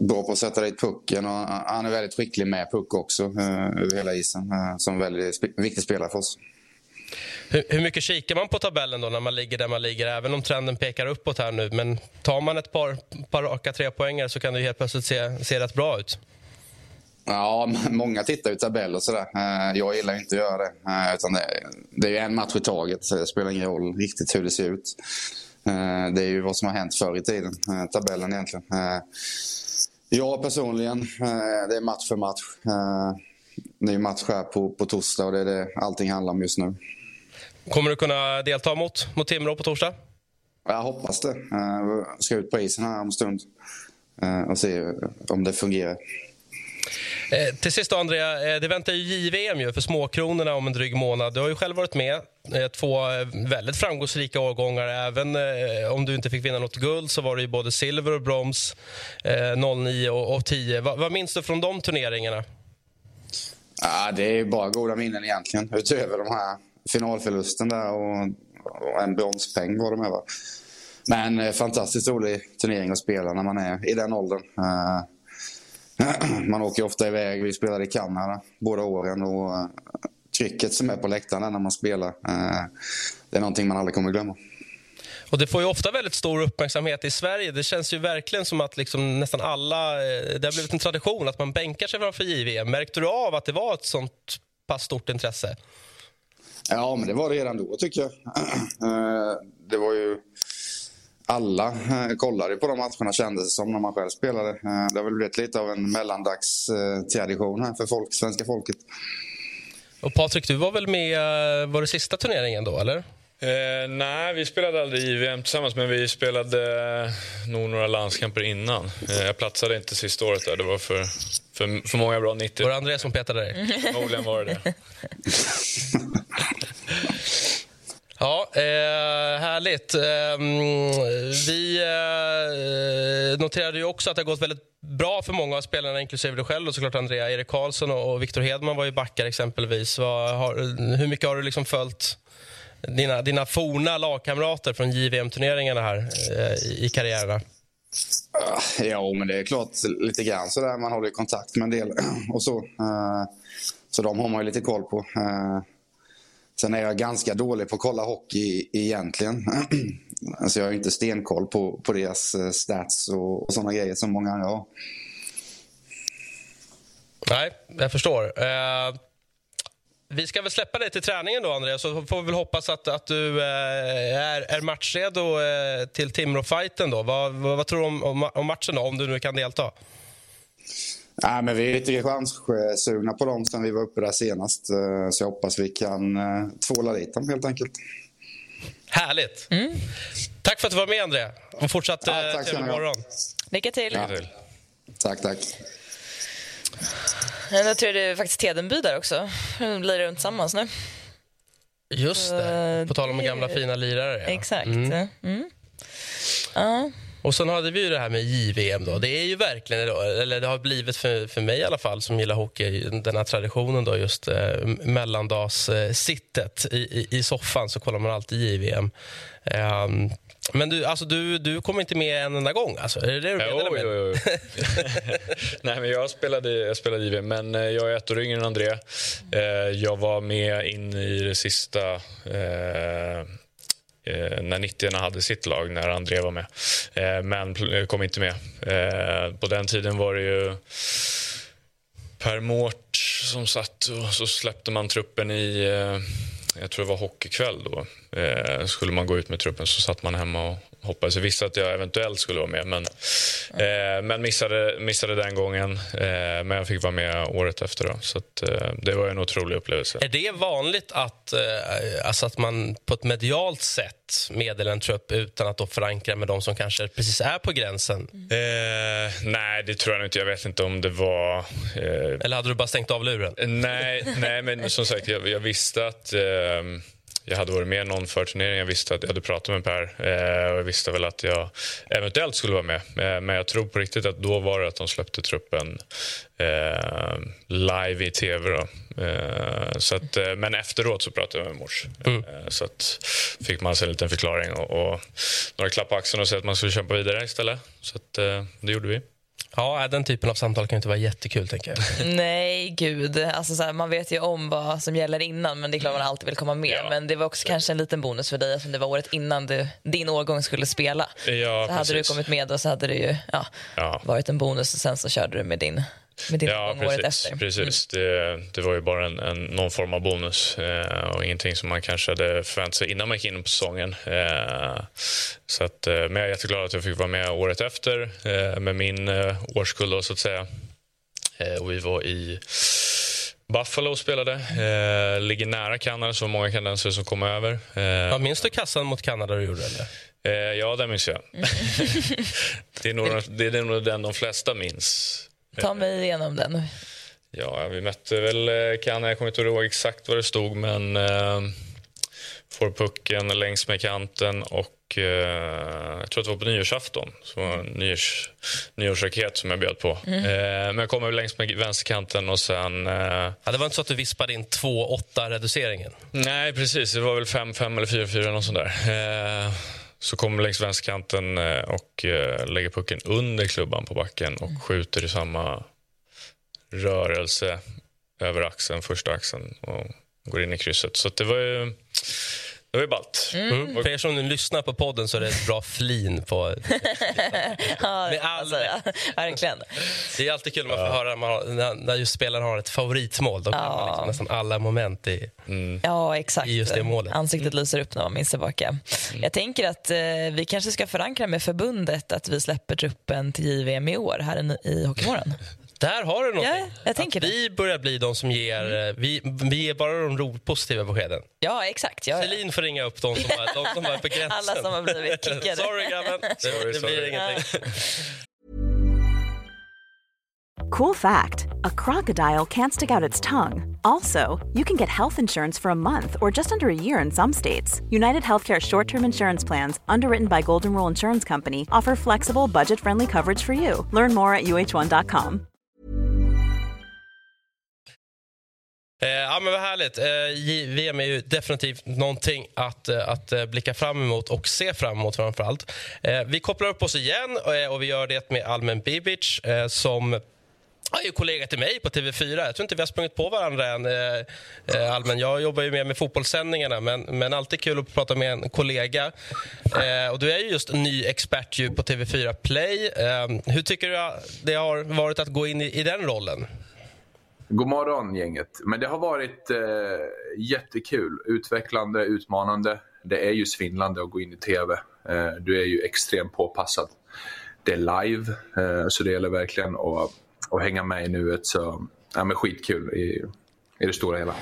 bra på att sätta dit pucken och han är väldigt skicklig med puck också eh, över hela isen. Eh, som väldigt viktig spelare för oss. Hur, hur, mycket kikar man på tabellen då när man ligger där man ligger, även om trenden pekar uppåt här nu? Men tar man ett par, par raka trepoängare så kan det helt plötsligt se, se rätt bra ut. Ja, många tittar ju tabell och sådär. Jag gillar inte att göra det. Utan det, är en match i taget. Det spelar ingen roll riktigt hur det ser ut. Eh, det är ju vad som har hänt förr i tiden, eh, tabellen egentligen. Eh, jag personligen, det är match för match. Det är match här på, på torsdag och det är det allting handlar om just nu. Kommer du kunna delta mot, mot Timrå på torsdag? Jag hoppas det. Jag ska ut på isen här om en stund och se om det fungerar. Eh, till sist, då, Andrea, eh, det väntar ju JVM ju för småkronorna om en dryg månad. Du har ju själv varit med eh, två eh, väldigt framgångsrika årgångar. Även eh, om du inte fick vinna något guld så var det ju både silver och brons eh, 09 och, och 10. Va, vad minns du från de turneringarna? Ja, det är bara goda minnen egentligen. Utöver de här finalförlusten där och, och en bronspeng var det med. Va? Men eh, fantastiskt rolig turnering att spela när man är i den åldern. Man åker ofta iväg. Vi spelade i Kanada båda åren. Och eh, trycket som är på läktaren när man spelar, eh, det är någonting man aldrig kommer glömma. Och Det får ju ofta väldigt stor uppmärksamhet i Sverige. Det känns ju verkligen som att liksom nästan alla... Eh, det har blivit en tradition att man bänkar sig framför JVM. Märkte du av att det var ett sånt pass stort intresse? Ja, men det var det redan då, tycker jag. Det var ju alla eh, kollade på de matcherna kändes det som när man själv spelade. Eh, det har väl blivit lite av en mellandagstradition här för folk, svenska folket. Och Patrik, du var väl med, eh, var det sista turneringen då eller? Eh, nej, vi spelade aldrig JVM tillsammans, men vi spelade eh, nog några landskamper innan. Eh, jag platsade inte sista året där, det var för, för, för många bra 90. Var det André som petade dig? Förmodligen var det det. Ja, eh, härligt. Eh, vi eh, noterade ju också att det har gått väldigt bra för många av spelarna, inklusive dig själv och såklart Andrea. Erik Karlsson och Viktor Hedman var ju backar exempelvis. Var, har, hur mycket har du liksom följt dina, dina forna lagkamrater från JVM-turneringarna här eh, i karriärerna? Ah, ja, men det är klart lite grann sådär. Man håller kontakt med en del och så. Eh, så de har man ju lite koll på. Eh, Sen är jag ganska dålig på att kolla hockey egentligen. alltså jag har inte stenkoll på, på deras eh, stats och, och sådana grejer som många andra har. Nej, jag förstår. Eh, vi ska väl släppa dig till träningen då, Andreas, så får vi väl hoppas att, att du eh, är, är matchredo eh, till Timrå-fajten. Vad, vad, vad, tror du om, om, om, matchen, då, om du nu kan delta? Ja, men vi är lite chanssugna på dem sen vi var uppe där senast. Så jag hoppas vi kan tvåla dit dem helt enkelt. Härligt! Mm. Tack för att du var med, André. Och fortsatt ja, trevlig morgon. Lycka till. Ja. Tack, tack. Jag tror det är faktiskt Tedenby där också. De lirar runt tillsammans nu. Just det, på tal om gamla fina lirare. Ja. Exakt. Mm. Mm. Ja. Och sen hade vi ju det här med JVM. Då. Det är ju verkligen, eller det har blivit för, för mig i alla fall som gillar hockey, den här traditionen då just eh, mellandagssittet i, i, i, soffan så kollar man alltid JVM. Ehm, men du, alltså, du, du kom inte med en enda gång? Alltså. Är det det du menar med? Jo, jo, Nej, men jag spelade, jag spelade JVM, men eh, jag är ett år yngre än André. Eh, jag var med in i det sista eh, eh, Eh, när 90 hade sitt lag, när André var med. Eh, men eh, kom inte med. Eh, på den tiden var det ju Per Mårt som satt och så släppte man truppen i eh, jag tror det var hockeykväll då, eh, skulle man gå ut med truppen så satt man hemma och hoppades. Jag visste att jag eventuellt skulle vara med, men, eh, men missade, missade den gången. Eh, men jag fick vara med året efter. Då, så att, eh, det var en otrolig upplevelse. Är det vanligt att, eh, alltså att man på ett medialt sätt meddelar en trupp utan att då förankra med de som kanske precis är på gränsen? Mm. nej, det tror jag inte. Jag vet inte om det var... Eh, Eller hade du bara stängt av luren? nej, nej men som sagt, jag, jag visste att jag hade varit med någon förturnering. Jag visste att jag hade pratat med Per eh, och jag visste väl att jag eventuellt skulle vara med. Eh, men jag tror på riktigt att då var det att de släppte truppen eh, live i tv. Då. Eh, så att, eh, men efteråt så pratade jag med mors. Mm. Eh, så att, fick man sig en liten förklaring och, och några klapp på axeln och säga att man skulle kämpa vidare istället. Så att, det gjorde vi. Ja, den typen av samtal kan inte vara jättekul. tänker jag. Nej, gud. Alltså, så här, man vet ju om vad som gäller innan, men det är klart man alltid vill komma med. Ja, men det var också kanske en liten bonus för dig eftersom det var året innan du, din årgång skulle spela. Ja, så hade du kommit med och så hade det ju ja, ja. varit en bonus och sen så körde du med din med din ja, precis, året efter. Precis. Mm. Det, det, var ju bara en, en, någon form av bonus eh, och ingenting som man kanske hade förväntat sig innan man gick in på säsongen. Eh, så att, eh, men jag är jätteglad att jag fick vara med året efter eh, med min eh, årskull, då, så att säga. Eh, och vi var i Buffalo spelade. Eh, ligger nära Kanada, så många kanadensare som kom över. Eh, ja, minns du kassan mot Kanada du gjorde? Eller? Eh, ja, det minns jag. Mm. det, är nog, det är nog den de flesta minns. Ta mig igenom den. Ja, vi mötte väl eh, Kanada. Jag kommer inte ihåg exakt vad det stod, men eh, får pucken längs med kanten och eh, jag tror att det var på nyårsafton. Så var nyårs, nyårsraket som jag bjöd på. Mm. Eh, men jag kommer längs med vänsterkanten och sen... Eh, ja, det var inte så att du vispade in 2-8 reduceringen? Nej, precis. Det var väl 5-5 eller 4-4 något sånt där. Så kommer längs vänsterkanten eh, och eh, lägger pucken under klubban på backen och mm. skjuter i samma rörelse över axeln, första axeln och går in i krysset. Så det var ju det var ju ballt. Mm. Mm. För er som nu lyssnar på podden så är det ett bra flin på... ja, Med all alltså, ja, verkligen. Det är alltid kul när man får höra när, när just spelaren har ett favoritmål. Då ja. man liksom nästan alla moment i, mm. ja, exakt. i just det målet. Ansiktet lyser upp när man minns tillbaka. Mm. Jag tänker att eh, vi kanske ska förankra med förbundet att vi släpper truppen till JVM i år här i Hockeymorgon. Där har du något. Ja, jag tänker att vi börjar bli de som ger... Mm. Eh, vi, vi ger bara de ro, positiva beskeden. Ja, exakt. Ja, Celine får ringa upp de som, var, de som var på gränsen. Alla som har blivit kickade. sorry, grabben. Det, det blir ingenting. Cool fact a crocodile can't stick out its tongue. Also, you can get health insurance for a month or just under a year in some states. United Healthcare short term insurance plans, underwritten by Golden Rule Insurance Company, offer flexible, budget friendly coverage for you. Learn more at uh1.com. Eh, ja, men vad härligt. Eh, VM är ju definitivt någonting att, eh, att eh, blicka fram emot och se fram emot framför allt. Eh, vi kopplar upp oss igen eh, och vi gör det med Almen Bibic som Han är ju kollega till mig på TV4. Jag tror inte vi har sprungit på varandra än. Eh, allmän. Jag jobbar ju mer med fotbollssändningarna, men, men alltid kul att prata med en kollega. Eh, och du är ju just ny expert på TV4 Play. Eh, hur tycker du det har varit att gå in i, i den rollen? God morgon, gänget. Men det har varit eh, jättekul, utvecklande, utmanande. Det är ju svindlande att gå in i TV. Eh, du är ju extremt påpassad. Det är live, eh, så det gäller verkligen att, att hänga med i nuet. Så, ja, men skitkul i, i det stora hela.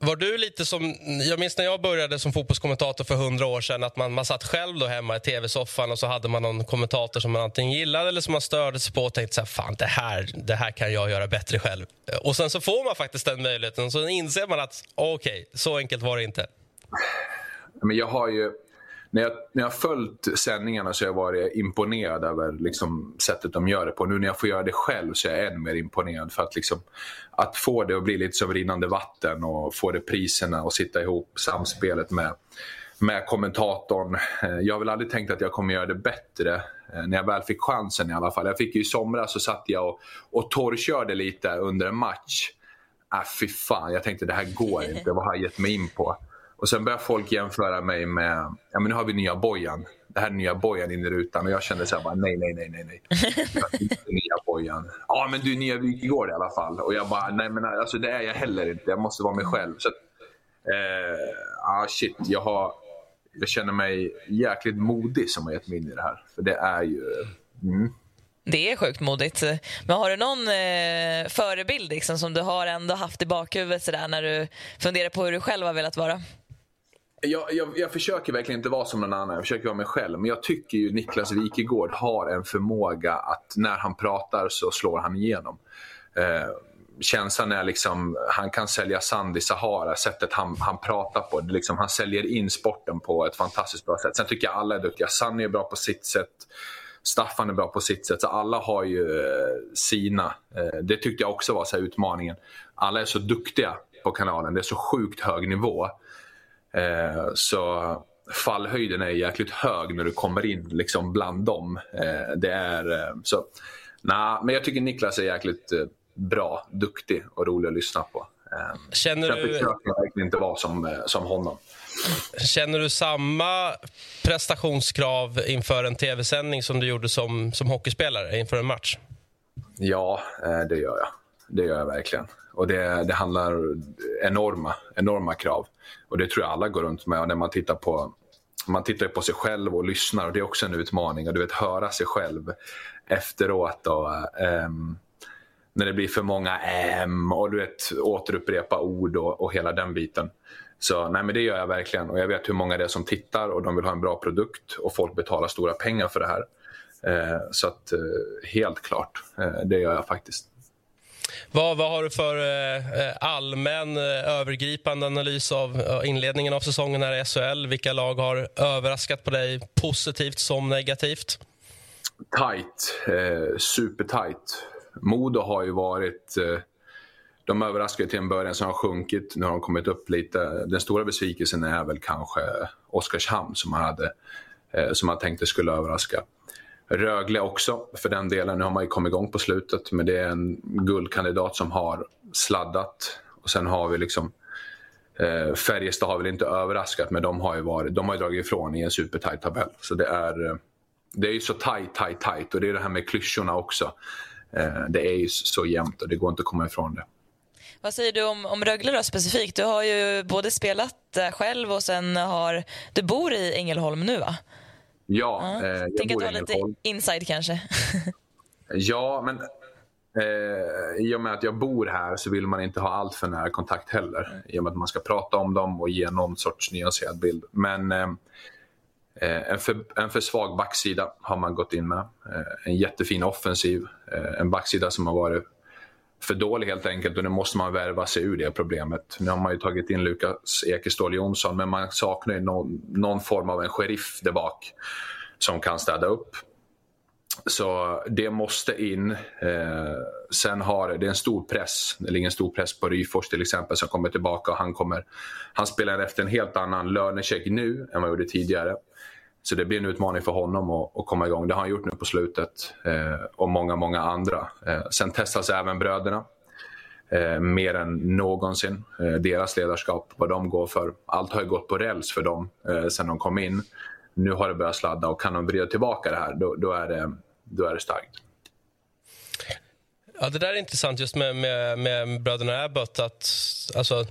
Var du lite som, jag minns när jag började som fotbollskommentator för hundra år sedan att man, man satt själv då hemma i tv-soffan och så hade man någon kommentator som man antingen gillade eller som man störde sig på och tänkte så här, fan det här, det här kan jag göra bättre själv. Och sen så får man faktiskt den möjligheten och så inser man att okej, okay, så enkelt var det inte. Men jag har ju, när jag, när jag följt sändningarna så har jag varit imponerad över liksom, sättet de gör det på. Nu när jag får göra det själv så är jag än mer imponerad. För att, liksom, att få det att bli lite som rinnande vatten och få det priserna och sitta ihop samspelet med, med kommentatorn. Eh, jag har väl aldrig tänkt att jag kommer göra det bättre eh, när jag väl fick chansen i alla fall. Jag fick ju i somras så satt jag och, och torrkörde lite under en match. Äh, fy fan, jag tänkte det här går inte. Vad har jag gett mig in på? Och sen börjar folk jämföra mig med, ja men nu har vi nya Bojan. Det här är nya Bojan in i rutan och jag kände så här bara, nej, nej, nej, nej, nej. nya Bojan. Ja men du är nya Wikegård i alla fall. Och jag bara, nej men alltså det är jag heller inte. Jag måste vara mig själv. Så att, eh, ah, shit, jag har, jag känner mig jäkligt modig som har gett mig in i det här. För det är ju, mm. Det är sjukt modigt. Men har du någon eh, förebild liksom, som du har ändå haft i bakhuvudet sådär, när du funderar på hur du själv har velat vara? Jag, jag, jag, försöker verkligen inte vara som någon annan. Jag försöker vara mig själv. Men jag tycker ju Niklas Wikegård har en förmåga att när han pratar så slår han igenom. Eh, känslan är liksom, han kan sälja sand i Sahara, sättet han, han pratar på. Det liksom, han säljer in sporten på ett fantastiskt bra sätt. Sen tycker jag alla är duktiga. Sanny är bra på sitt sätt. Staffan är bra på sitt sätt. Så alla har ju eh, sina. Eh, det tyckte jag också var så utmaningen. Alla är så duktiga på kanalen. Det är så sjukt hög nivå. Eh, så fallhöjden är jäkligt hög när du kommer in liksom bland dem. Eh, det är eh, så. Nah, men jag tycker Niklas är jäkligt bra, duktig och rolig att lyssna på. Känner du... Jag försöker verkligen inte vara som, som honom. Känner du samma prestationskrav inför en tv-sändning som du gjorde som, som hockeyspelare inför en match? Ja, det gör jag. Det gör jag verkligen. Och det, det handlar enorma, enorma krav. Och det tror jag alla går runt med. Och när man tittar på man tittar på sig själv och lyssnar och det är också en utmaning. Och du vet, höra sig själv efteråt. Och, um, när det blir för många M och du vet, återupprepa ord och, och hela den biten. Så nej, men det gör jag verkligen. Och jag vet hur många det är som tittar och de vill ha en bra produkt och folk betalar stora pengar för det här. Eh, så att eh, helt klart, eh, det gör jag faktiskt. Vad, vad har du för eh, eh allmän eh, övergripande analys av eh, inledningen av säsongen här i SHL? Vilka lag har överraskat på dig positivt som negativt? Tight. Eh, supertight. Modo har ju varit... Eh, de överraskade till en början, som har sjunkit. Nu har de kommit upp lite. Den stora besvikelsen är väl kanske Oskarshamn som man hade eh, som man tänkte skulle överraska. Rögle också för den delen. Nu har man ju kommit igång på slutet men det är en guldkandidat som har sladdat. Och sen har vi liksom eh, Färjestad har väl inte överraskat men de har ju, varit, de har ju dragit ifrån i en supertajt tabell. Så det är, eh, det är ju så tajt, tajt, tajt och det är det här med klyschorna också. Eh, det är ju så jämnt och det går inte att komma ifrån det. Vad säger du om, om Rögle då, specifikt? Du har ju både spelat eh, själv och sen har du bor i Ängelholm nu va? Ja, ja. Eh, jag Tänk att du har lite inside kanske. ja, men eh, i och med att jag bor här så vill man inte ha allt för nära kontakt heller. Mm. I och med att man ska prata om dem och ge någon sorts nyanserad bild. Men eh, eh en, för, en för svag backsida har man gått in med. Eh, en jättefin offensiv. Eh, en backsida som har varit för dålig helt enkelt och nu måste man värva sig ur det problemet. Nu har man ju tagit in Lukas Ekeståhl Jonsson men man saknar ju någon, någon form av en sheriff där bak som kan städa upp. Så det måste in. Eh, sen har det en stor press, det ligger en stor press på Ryfors till exempel som kommer tillbaka och han kommer, han spelar efter en helt annan lönecheck nu än vad han gjorde tidigare. Så det blir en utmaning för honom att, att komma igång. Det har han gjort nu på slutet eh, och många, många andra. Eh, sen testas även bröderna eh, mer än någonsin. Eh, deras ledarskap, vad de går för. Allt har ju gått på räls för dem eh, sen de kom in. Nu har det börjat sladda och kan de vrida tillbaka det här, då, då, är, det, då är det starkt. Ja, det där är intressant just med, med, med bröderna Abbott. Att, alltså,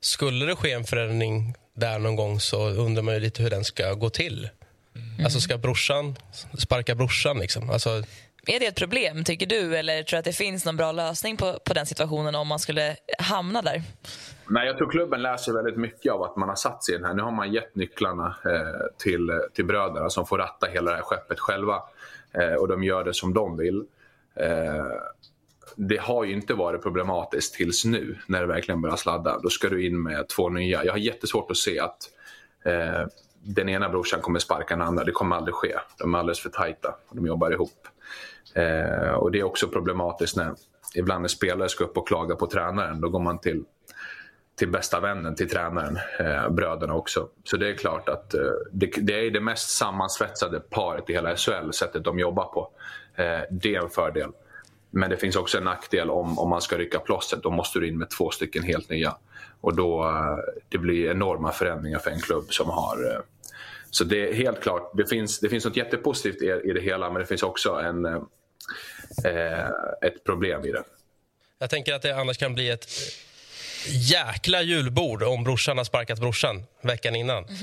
skulle det ske en förändring där någon gång så undrar man ju lite hur den ska gå till. Mm. Alltså ska brorsan sparka brorsan? Liksom? Alltså... Är det ett problem, tycker du? Eller tror du att det finns någon bra lösning på, på den situationen om man skulle hamna där? Nej, jag tror klubben läser väldigt mycket av att man har satt sig i den här. Nu har man gett nycklarna eh, till, till bröderna som får ratta hela det här skeppet själva. Eh, och de gör det som de vill. Eh, det har ju inte varit problematiskt tills nu när det verkligen börjar sladda. Då ska du in med två nya. Jag har jättesvårt att se att eh, den ena brorsan kommer sparka den andra. Det kommer aldrig ske. De är alldeles för tajta. De jobbar ihop. Eh, och Det är också problematiskt när ibland när spelare ska upp och klaga på tränaren. Då går man till, till bästa vännen till tränaren, eh, bröderna också. Så det är klart att eh, det, det, är det mest sammansvetsade paret i hela SHL, sättet de jobbar på. Eh, det är en fördel. Men det finns också en nackdel om, om man ska rycka plåstret. Då måste du in med två stycken helt nya. Och då eh, det blir enorma förändringar för en klubb som har... Eh, så det är helt klart, det finns, det finns något jättepositivt i, i det hela men det finns också en, eh, ett problem i det. Jag tänker att det annars kan bli ett jäkla julbord om brorsan har sparkat brorsan veckan innan.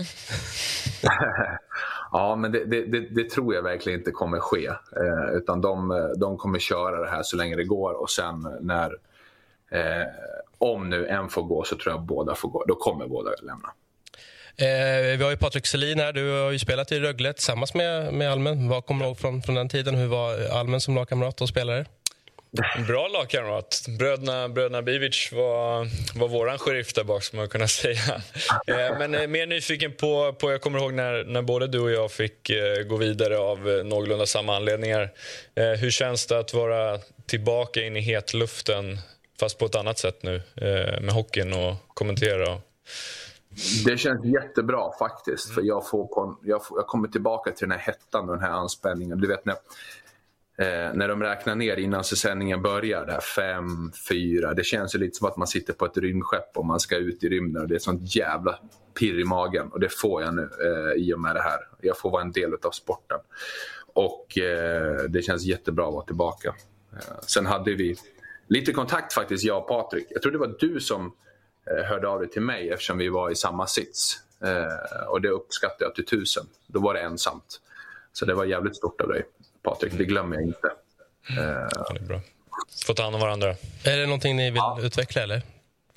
Ja, men det, det, det, det, tror jag verkligen inte kommer ske. Eh, utan de, de kommer köra det här så länge det går och sen när... Eh, om nu en får gå så tror jag båda får gå. Då kommer båda lämna. Eh, vi har ju Patrik Selin här. Du har ju spelat i Rögle tillsammans med, med Almen. Vad kommer du ihåg från, från den tiden? Hur var Almen som lagkamrat och spelare? Bra lagkamrat. Bröderna, bröderna Bivic var, var vår sheriff där bak, man kunna säga. Eh, men eh, mer nyfiken på, på, jag kommer ihåg när, när både du och jag fick eh, gå vidare av någorlunda samma anledningar. Hur känns det att vara tillbaka in i hetluften, fast på ett annat sätt nu, med hockeyn och kommentera? Det känns jättebra faktiskt. För jag, får, jag, får, jag kommer tillbaka till den här hettan och den här anspänningen. Du vet när Eh, när de räknar ner innan sändningen börjar, där fem, fyra. Det känns ju lite som att man sitter på ett rymdskepp och man ska ut i rymden. Och det är sånt jävla pirr i magen och det får jag nu eh, i och med det här. Jag får vara en del av sporten. Och eh, det känns jättebra att vara tillbaka. Eh, sen hade vi lite kontakt faktiskt, jag och Patrik. Jag tror det var du som hörde av dig till mig eftersom vi var i samma sits. Eh, och det uppskattar jag till tusen. Då var det ensamt. Så det var jävligt stort av dig. Patrik. Det glömmer jag inte. Ja, det är bra. Får ta hand om varandra. Är det någonting ni vill ja. utveckla? eller?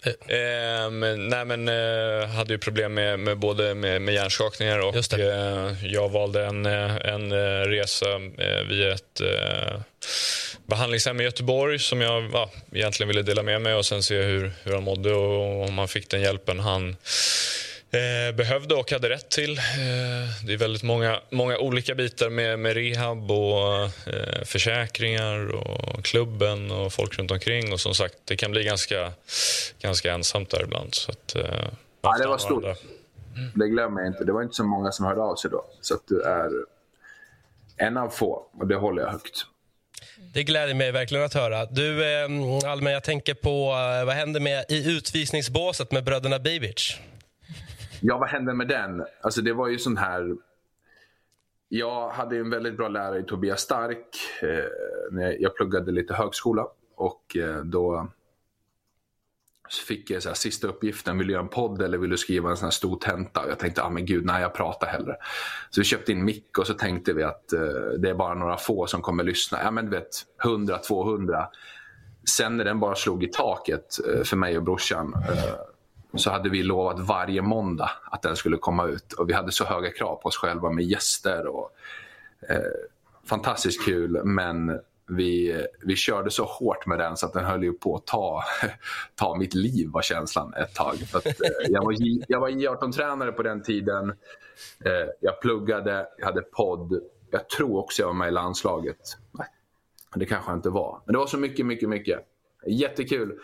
Eh, men, nej, men eh, hade ju problem med, med både med, med hjärnskakningar och eh, jag valde en, eh, en eh, resa eh, via ett eh, behandlingshem i Göteborg som jag ja, egentligen ville dela med mig och sen se hur, hur han mådde och om han fick den hjälpen han Eh, behövde och hade rätt till. Eh, det är väldigt många, många olika bitar med, med rehab och eh, försäkringar och klubben och folk runt omkring. Och som sagt, det kan bli ganska, ganska ensamt där ibland. Så att, eh, ja, det var stort. Det glömmer jag inte. Det var inte så många som hörde av sig då. Så att du är en av få och det håller jag högt. Det gläder mig verkligen att höra. Du, eh, Almen, jag tänker på eh, vad händer med i utvisningsbåset med bröderna Bibic? Ja, vad hände med den? Alltså det var ju sån här... Jag hade en väldigt bra lärare i Tobias Stark eh, när jag pluggade lite högskola. Och eh, då fick jag så här, sista uppgiften, vill du göra en podd eller vill du skriva en sån här stor tenta? Och jag tänkte, ah, men gud, nej jag pratar hellre. Så vi köpte in mick och så tänkte vi att eh, det är bara några få som kommer lyssna. Ja men du vet, 100, 200. Sen när den bara slog i taket eh, för mig och brorsan eh, så hade vi lovat varje måndag att den skulle komma ut. Och Vi hade så höga krav på oss själva med gäster. och eh, Fantastiskt kul, men vi, vi körde så hårt med den så att den höll ju på att ta, ta mitt liv var känslan ett tag. Att, eh, jag, var, jag var J18-tränare på den tiden. Eh, jag pluggade, jag hade podd. Jag tror också jag var med i landslaget. Nej, det kanske jag inte var. Men det var så mycket, mycket, mycket. Jättekul.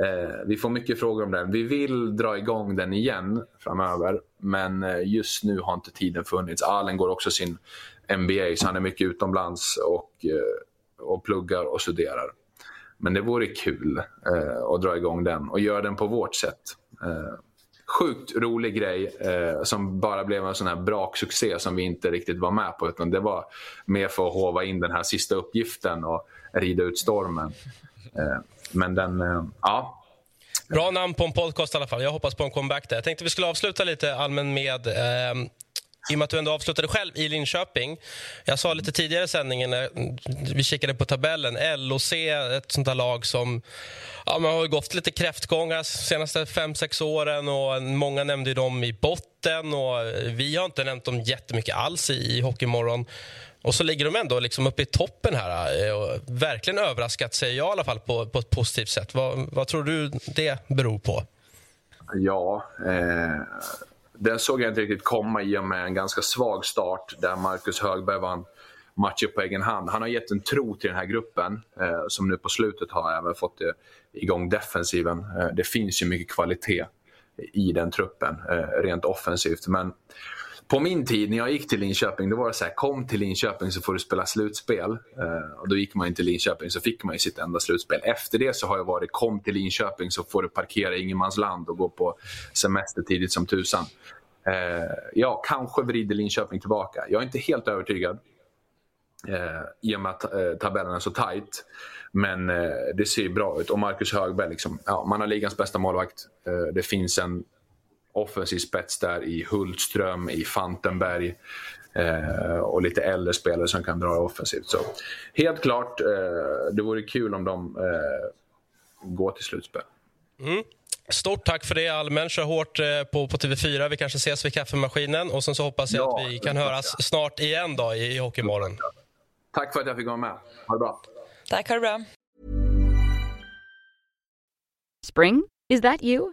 Eh, vi får mycket frågor om den. Vi vill dra igång den igen framöver, men eh, just nu har inte tiden funnits. Allen går också sin MBA, så han är mycket utomlands och, eh, och pluggar och studerar. Men det vore kul eh, att dra igång den och göra den på vårt sätt. Eh, sjukt rolig grej eh, som bara blev en sån här braksuccé som vi inte riktigt var med på. Utan det var mer för att hova in den här sista uppgiften och rida ut stormen. Eh, men den, eh, ja. Bra namn på en podcast i alla fall. Jag hoppas på en comeback där. Jag tänkte vi skulle avsluta lite allmän med eh, i och med att du ändå avslutade själv i Linköping. Jag sa lite tidigare i sändningen när vi kikade på tabellen. LOC, ett sånt där lag som ja, man har gått lite kräftgångar de senaste fem sex åren. och Många nämnde dem i botten. och Vi har inte nämnt dem jättemycket alls i, i Hockeymorgon. Och så ligger de ändå liksom uppe i toppen här. Eh, och verkligen överraskat, säger jag i alla fall, på, på ett positivt sätt. Vad, vad tror du det beror på? Ja, eh, den såg jag inte riktigt komma i och med en ganska svag start där Marcus Högberg vann matcher på egen hand. Han har gett en tro till den här gruppen eh, som nu på slutet har även fått eh, igång defensiven. Eh, det finns ju mycket kvalitet i den truppen eh, rent offensivt. Men på min tid när jag gick till Linköping, då var det så här, kom till Linköping så får du spela slutspel. Eh, och då gick man till Linköping så fick man sitt enda slutspel. Efter det så har jag varit, kom till Linköping så får du parkera i ingenmansland och gå på semester tidigt som tusan. Eh, ja, kanske vrider Linköping tillbaka. Jag är inte helt övertygad. Eh, I och med att eh, tabellen är så tajt. Men eh, det ser bra ut. Och Marcus Högberg, liksom, ja, man har ligans bästa målvakt. Eh, det finns en offensiv spets där i Hultström, i Fantenberg eh, och lite äldre spelare som kan dra offensivt. Så helt klart, eh, det vore kul om de eh, går till slutspel. Mm. Stort tack för det, Almen. Kör hårt eh, på, på TV4. Vi kanske ses vid kaffemaskinen. Och sen så hoppas jag ja, att vi kan höras ja. snart igen då i, i Hockeymorgon. Tack för att jag fick vara med. Ha det bra. Tack, ha det bra. Spring? Is that you?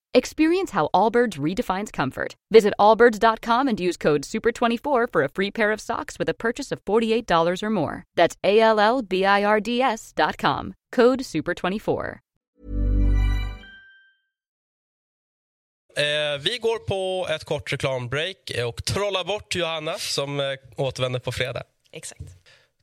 Experience how Allbirds redefines comfort. Visit allbirds.com and use code SUPER24 for a free pair of socks with a purchase of $48 or more. That's A L L B I R D S.com. Code SUPER24. Eh, vi går på ett kort reklambreak och trollar bort Johanna som eh, återvänder på fredag. Exakt.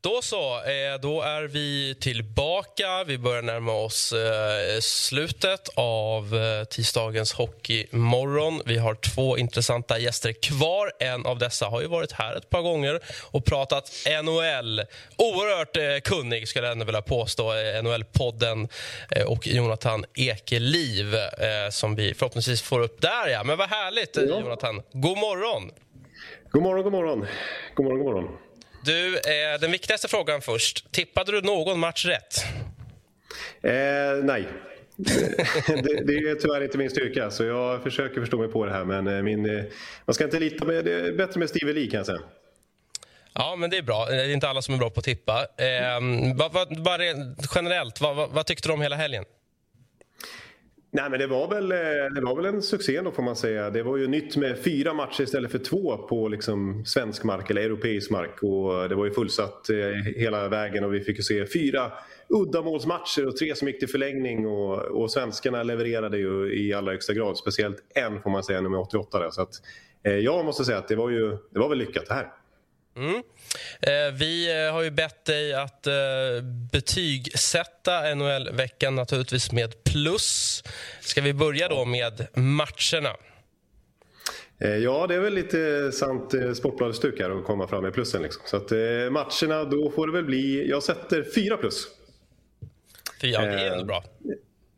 Då så, eh, då är vi tillbaka. Vi börjar närma oss eh, slutet av eh, tisdagens Hockeymorgon. Vi har två intressanta gäster kvar. En av dessa har ju varit här ett par gånger och pratat NHL. Oerhört kunnig, skulle jag ändå vilja påstå. NHL-podden och Jonathan Ekeliv som vi förhoppningsvis får upp där. Ja. Men vad härligt. Jonathan. God morgon! God morgon, god morgon. God morgon, god morgon. Du, eh, den viktigaste frågan först. Tippade du någon match rätt? Eh, nej. det, det, är tyvärr inte min styrka, så jag försöker förstå mig på det här. Men eh, min, eh, man ska inte lita med, det är bättre med Steve Lee kan jag säga. Ja, men det är bra. Det är inte alla som är bra på att tippa. Eh, vad, vad, bara generellt, vad, vad, tyckte du om hela helgen? Nej, men det var, väl, eh, det var väl en succé då får man säga. Det var ju nytt med fyra matcher istället för två på liksom svensk mark eller europeisk mark. Och det var ju fullsatt eh, hela vägen och vi fick ju se fyra uddamålsmatcher och tre som gick till förlängning. Och, och svenskarna levererade ju i allra högsta grad. Speciellt en får man säga, nummer 88. Där. Så att, eh, jag måste säga att det var, ju, det var väl lyckat det här. Mm. Eh, vi eh, har ju bett dig att eh, betygsätta NHL-veckan naturligtvis med plus. Ska vi börja då med matcherna? Ja, det är väl lite sant Sportbladet-stuk här att komma fram med plussen. Liksom. Så att, matcherna, då får det väl bli... Jag sätter fyra plus. Fyra, det är ändå bra.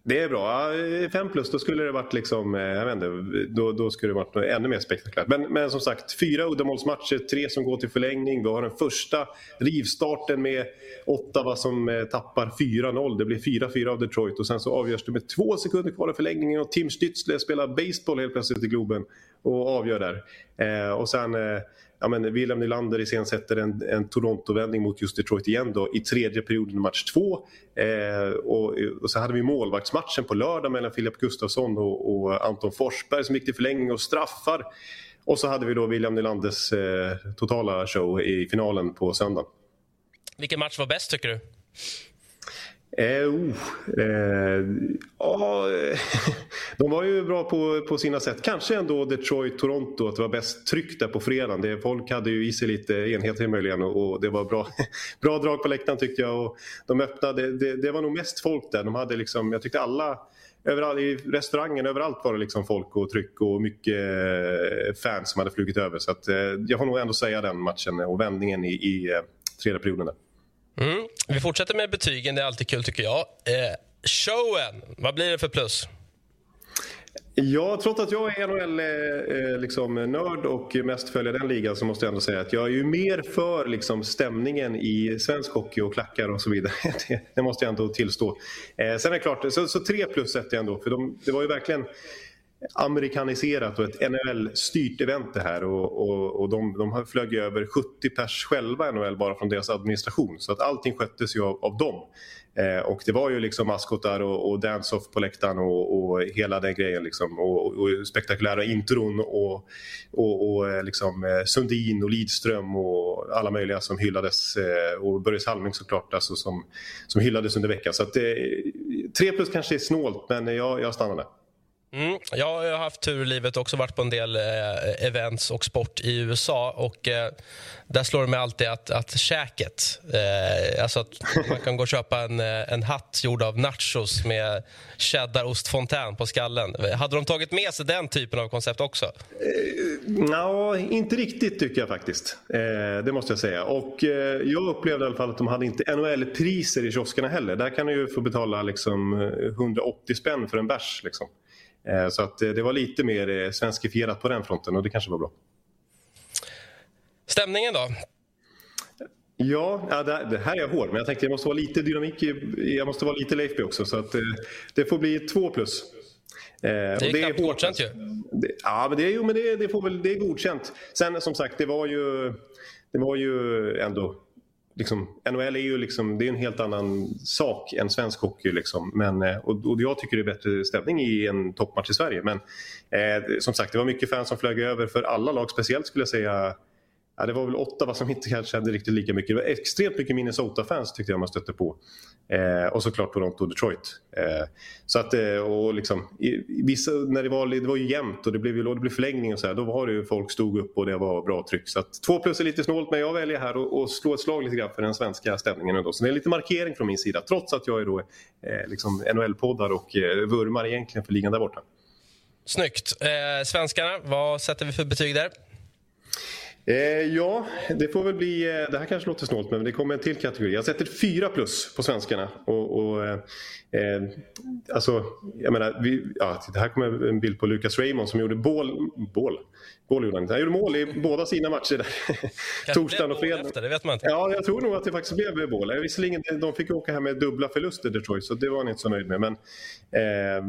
Det är bra. Fem plus, då skulle det varit liksom, eh, jag vet inte, då, då skulle det varit ännu mer spektakulärt. Men, men som sagt, fyra uddamålsmatcher, tre som går till förlängning. Vi har den första rivstarten med Ottawa som eh, tappar 4-0. Det blir 4-4 av Detroit och sen så avgörs det med två sekunder kvar i förlängningen och Tim Stützle spelar baseball helt plötsligt i Globen och avgör där. Eh, och sen eh, ja, men William Nylander iscensätter en, en Toronto-vändning mot just Detroit igen då, i tredje perioden i match två. Eh, och, och, så hade vi målvaktsmatchen på lördag mellan Filip Gustafsson och, och, Anton Forsberg som gick till förlängning och straffar. Och så hade vi då William Nylanders eh, totala show i finalen på söndag. Vilken match var bäst tycker du? Eh, oh, eh, oh, de var ju bra på, på sina sätt. Kanske ändå Detroit-Toronto, att det var bäst tryck där på fredagen. Det, folk hade ju i sig lite enheter möjligen och, och, det var bra, bra drag på läktaren tyckte jag. Och de öppnade, det, det, var nog mest folk där. De hade liksom, jag tyckte alla Överallt, I restaurangen överallt var det liksom folk och tryck och mycket eh, fans som hade flugit över. Så att, eh, jag får nog ändå säga den matchen och vändningen i, i eh, tredje perioden. Där. Mm. Vi fortsätter med betygen. Det är alltid kul, tycker jag. Eh, showen, vad blir det för plus? Ja, trots att jag är NHL-nörd eh, liksom, och mest följer den ligan så måste jag ändå säga att jag är ju mer för liksom, stämningen i svensk hockey och klackar och så vidare. Det, det måste jag ändå tillstå. Eh, sen är det klart, så, så tre plus sätter jag ändå. För de, det var ju verkligen amerikaniserat och ett NHL-styrt event det här och, och, och de, de flög över 70 pers själva NHL bara från deras administration så att allting sköttes ju av, av dem. Eh, och det var ju liksom maskotar och, och dance-off på läktaren och, och, hela den grejen liksom och, och spektakulära intron och, och, och eh, liksom eh, Sundin och Lidström och alla möjliga som hyllades eh, och Börje Salming såklart alltså som, som hyllades under veckan. Så att, eh, tre plus kanske är snålt men jag, jag stannar där. Mm, jag har haft tur i livet också varit på en del eh, events och sport i USA. och eh, Där slår det mig alltid att, att käket... Eh, alltså att man kan gå och köpa en, eh, en hatt gjord av nachos med cheddarostfontän på skallen. Hade de tagit med sig den typen av koncept också? Eh, no, inte riktigt tycker jag faktiskt. Eh, det måste jag säga. Och eh, Jag upplevde i alla fall att de hade inte NHL-priser i kioskerna heller. Där kan du ju få betala liksom eh, 180 spänn för en bärs. Liksom. Eh, så att eh, det var lite mer eh, svenskifierat på den fronten och det kanske var bra. Stämningen då? Ja, det här är jag hård, men jag tänkte jag måste vara lite dynamik, jag måste vara lite Leifby också. Så att det får bli två plus. Det är, och det är godkänt ju. Ja, men det jo, men det, det, får väl, det är godkänt. Sen som sagt, det var ju, det var ju ändå liksom, NHL är ju liksom, det är en helt annan sak än svensk hockey. Liksom. Men, eh, och, och jag tycker det är bättre stämning i en toppmatch i Sverige. Men eh, som sagt, det var mycket fans som flög över för alla lag. Speciellt skulle jag säga Ja, det var väl Ottawa som inte kanske hade riktigt lika mycket. Det var extremt mycket Minnesota-fans tyckte jag man stötte på. Eh, och såklart Toronto och Detroit. Eh, så att, eh, och liksom, i, vissa, när det, var, det var ju jämnt och det blev, det blev förlängning och så här, då var det ju folk stod upp och det var bra tryck. Så att, två plus är lite snålt men jag väljer här att slå ett slag lite grann för den svenska stämningen ändå. Så det är lite markering från min sida trots att jag är då eh, liksom NHL-poddar och eh, vurmar egentligen för ligan där borta. Snyggt. Eh, svenskarna, vad sätter vi för betyg där? Eh, ja, det får väl bli... Eh, det här kanske låter snålt, men det kommer en till kategori. Jag sätter fyra plus på svenskarna. Och, och eh, eh alltså, jag menar, vi, ja, det här kommer en bild på Lucas Raymond som gjorde bål... bål Mål gjorde han Han gjorde mål i båda sina matcher där. Torsdagen och fredagen. det vet man inte. Ja, jag tror nog att det faktiskt blev mål. Visserligen, de fick åka här med dubbla förluster Detroit, så det var han inte så nöjd med. Men, eh,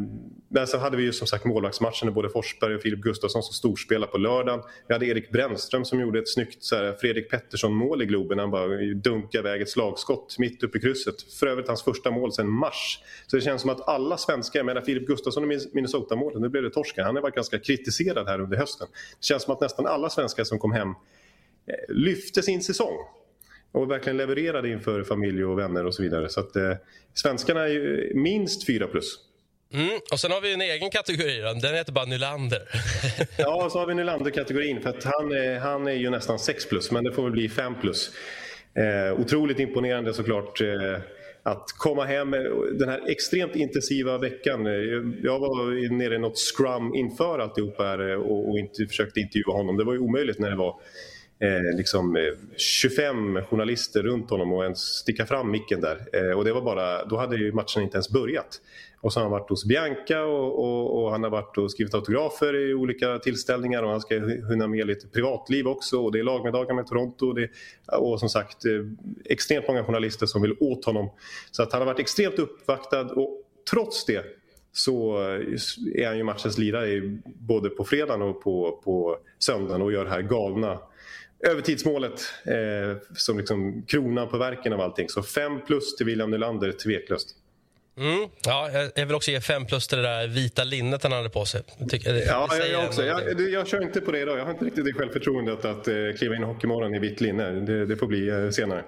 men så hade vi ju som sagt målvaktsmatchen med både Forsberg och Filip Gustafsson som storspelade på lördagen. Vi hade Erik Brännström som gjorde ett snyggt så här, Fredrik Pettersson-mål i Globen. Han bara dunkade iväg ett slagskott mitt uppe i krysset. För övrigt hans första mål sedan mars. Så det känns som att alla svenskar, jag menar Filip Gustafsson och Minnesota målet nu blev det torska. Han har varit ganska kritiserad här under hösten Det känns som att nästan alla svenskar som kom hem eh, lyfte sin säsong och verkligen levererade inför familj och vänner och så vidare. Så att eh, svenskarna är ju minst 4 plus. Mm, och sen har vi en egen kategori, den heter bara Nylander. ja, och så har vi Nylander-kategorin för att han, är, han är ju nästan 6 plus, men det får väl bli 5 plus. Eh, otroligt imponerande såklart. Eh, att komma hem den här extremt intensiva veckan. Eh, jag var nere i något scrum inför alltihop här eh, och, och inte, försökte intervjua honom. Det var ju omöjligt när det var eh, liksom eh, 25 journalister runt honom och ens sticka fram micken där. Eh, och det var bara, då hade ju matchen inte ens börjat. Och så har han varit hos Bianca och, och, och han har varit och skrivit autografer i olika tillställningar och han ska hinna med lite privatliv också och det är lagmiddagar med Toronto och, det, och som sagt eh, extremt många journalister som vill åt honom. Så att han har varit extremt uppvaktad och trots det så eh, är han ju matchens lirare både på fredagen och på, på söndagen och gör det här galna övertidsmålet eh, som liksom kronan på verken av allting. Så 5 plus till William Nylander, tveklöst. Mm. Ja, jag vill också ge 5 plus till det där vita linnet han hade på sig. Tycker, ja, jag, jag också. Jag, jag, kör inte på det idag. Jag har inte riktigt det självförtroendet att eh, kliva in i Hockeymorgon i vitt linne. Det, det får bli eh, senare.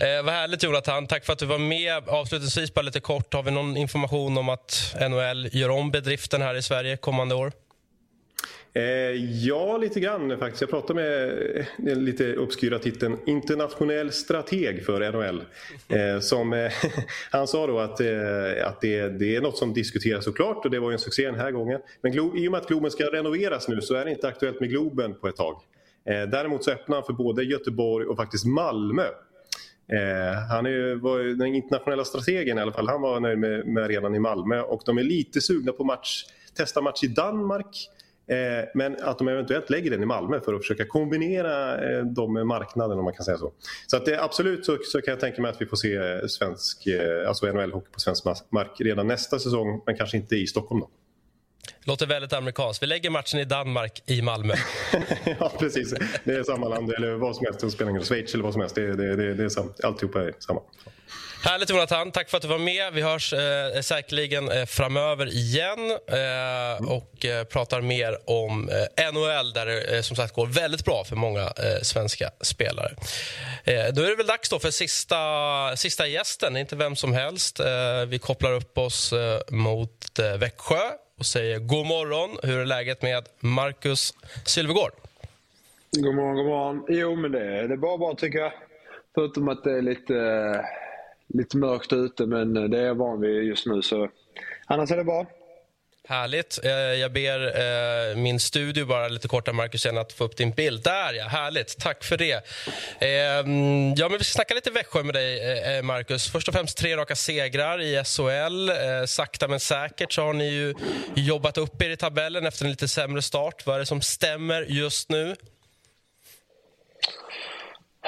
Eh, vad härligt Jonathan. Tack för att du var med. Avslutningsvis bara lite kort. Har vi någon information om att NHL gör om bedriften här i Sverige kommande år? Eh, ja, lite grann faktiskt. Jag pratade med eh, den lite obskyra titeln internationell strateg för NHL. Eh, som, eh, han sa då att, eh, att det, det, är något som diskuteras såklart och det var ju en succé den här gången. Men Glo i och med att Globen ska renoveras nu så är det inte aktuellt med Globen på ett tag. Eh, däremot så öppnar han för både Göteborg och faktiskt Malmö. Eh, han är, var den internationella strategen i alla fall. Han var nöjd med, med arenan i Malmö och de är lite sugna på match, testa match i Danmark men att de eventuellt lägger den i Malmö för att försöka kombinera eh, dem med marknaden om man kan säga så. Så att det, absolut så, så, kan jag tänka mig att vi får se svensk, eh, alltså NHL-hockey på svensk mark redan nästa säsong men kanske inte i Stockholm då. Låter väldigt amerikanskt. Vi lägger matchen i Danmark i Malmö. ja, precis. Det är samma land eller vad som helst. Det spelar ingen Schweiz eller vad som helst. Det, det, det, det är sam, alltihopa är samma. Härligt Jonathan, tack för att du var med. Vi hörs eh, säkerligen eh, framöver igen eh, och eh, pratar mer om eh, NHL där det eh, som sagt går väldigt bra för många eh, svenska spelare. Eh, då är det väl dags då för sista, sista gästen, inte vem som helst. Eh, vi kopplar upp oss mot Växjö och säger god morgon. Hur är läget med Marcus Sylvegård? God morgon, god morgon. Jo, men det, det är bara bra tycker jag. Förutom att det är lite lite mörkt ute men eh, det är jag van vid just nu. Så annars är det bra. Härligt. Eh, jag ber eh, min studio bara lite korta, Marcus, att få upp din bild. Där ja, härligt. Tack för det. Ehm, ja, men vi ska snacka lite Växjö med dig, Marcus. Först och främst tre raka segrar i SHL. Sakta men säkert så har ni ju jobbat upp er i tabellen efter en lite sämre start. Vad är det som stämmer just nu?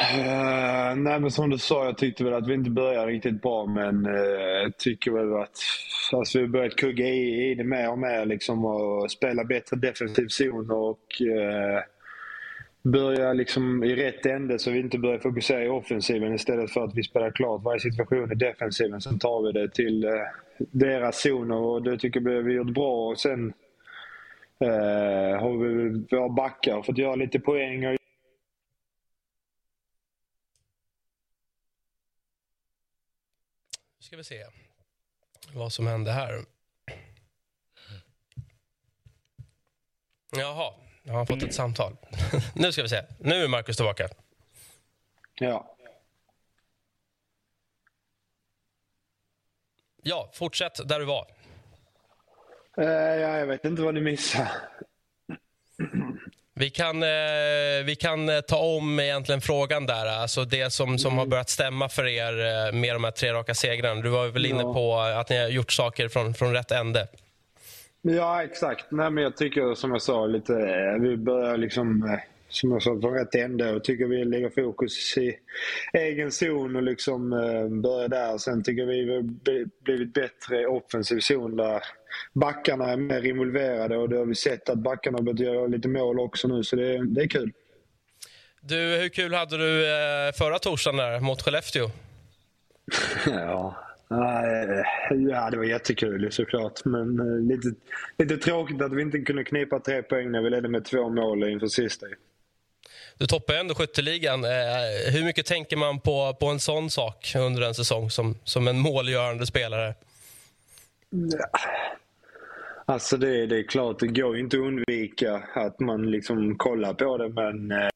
Uh, nej men som du sa, jag tyckte väl att vi inte började riktigt bra men uh, jag tycker väl att alltså, vi börjat kugga i, i det mer och mer liksom och spela bättre defensiv zon och uh, börja liksom i rätt ände så vi inte börjar fokusera i offensiven istället för att vi spelar klart varje situation i defensiven. Sen tar vi det till uh, deras zoner och det tycker jag vi har gjort bra och sen har vi våra backar fått göra lite poäng och ska vi se vad som hände här. Jaha, jag har fått ett samtal. nu ska vi se. Nu är Markus tillbaka. Ja. Ja, fortsätt där du var. Uh, ja, jag vet inte vad ni missade. Vi kan, eh, vi kan eh, ta om egentligen frågan där. Alltså det som, som har mm. börjat stämma för er eh, med de här tre raka segrarna. Du var väl inne på att ni har gjort saker från, från rätt ände. Ja, exakt. Nej, men jag tycker som jag sa, lite, vi börjar liksom som jag sa, från rätt ände och tycker vi lägger fokus i egen zon och liksom eh, börjar där. Sen tycker vi vi blivit bättre i offensiv zon där backarna är mer involverade och det har vi sett att backarna har börjat göra lite mål också nu så det, det är kul. Du, hur kul hade du eh, förra torsdagen där mot Skellefteå? ja, Ja, det var jättekul såklart. Men eh, lite, lite tråkigt att vi inte kunde knipa tre poäng när vi ledde med två mål inför sista. Du toppar ändå skytteligan. Eh, hur mycket tänker man på, på en sån sak under en säsong som, som en målgörande spelare? Ja. Alltså det, det är klart, det går inte att undvika att man liksom kollar på det men eh,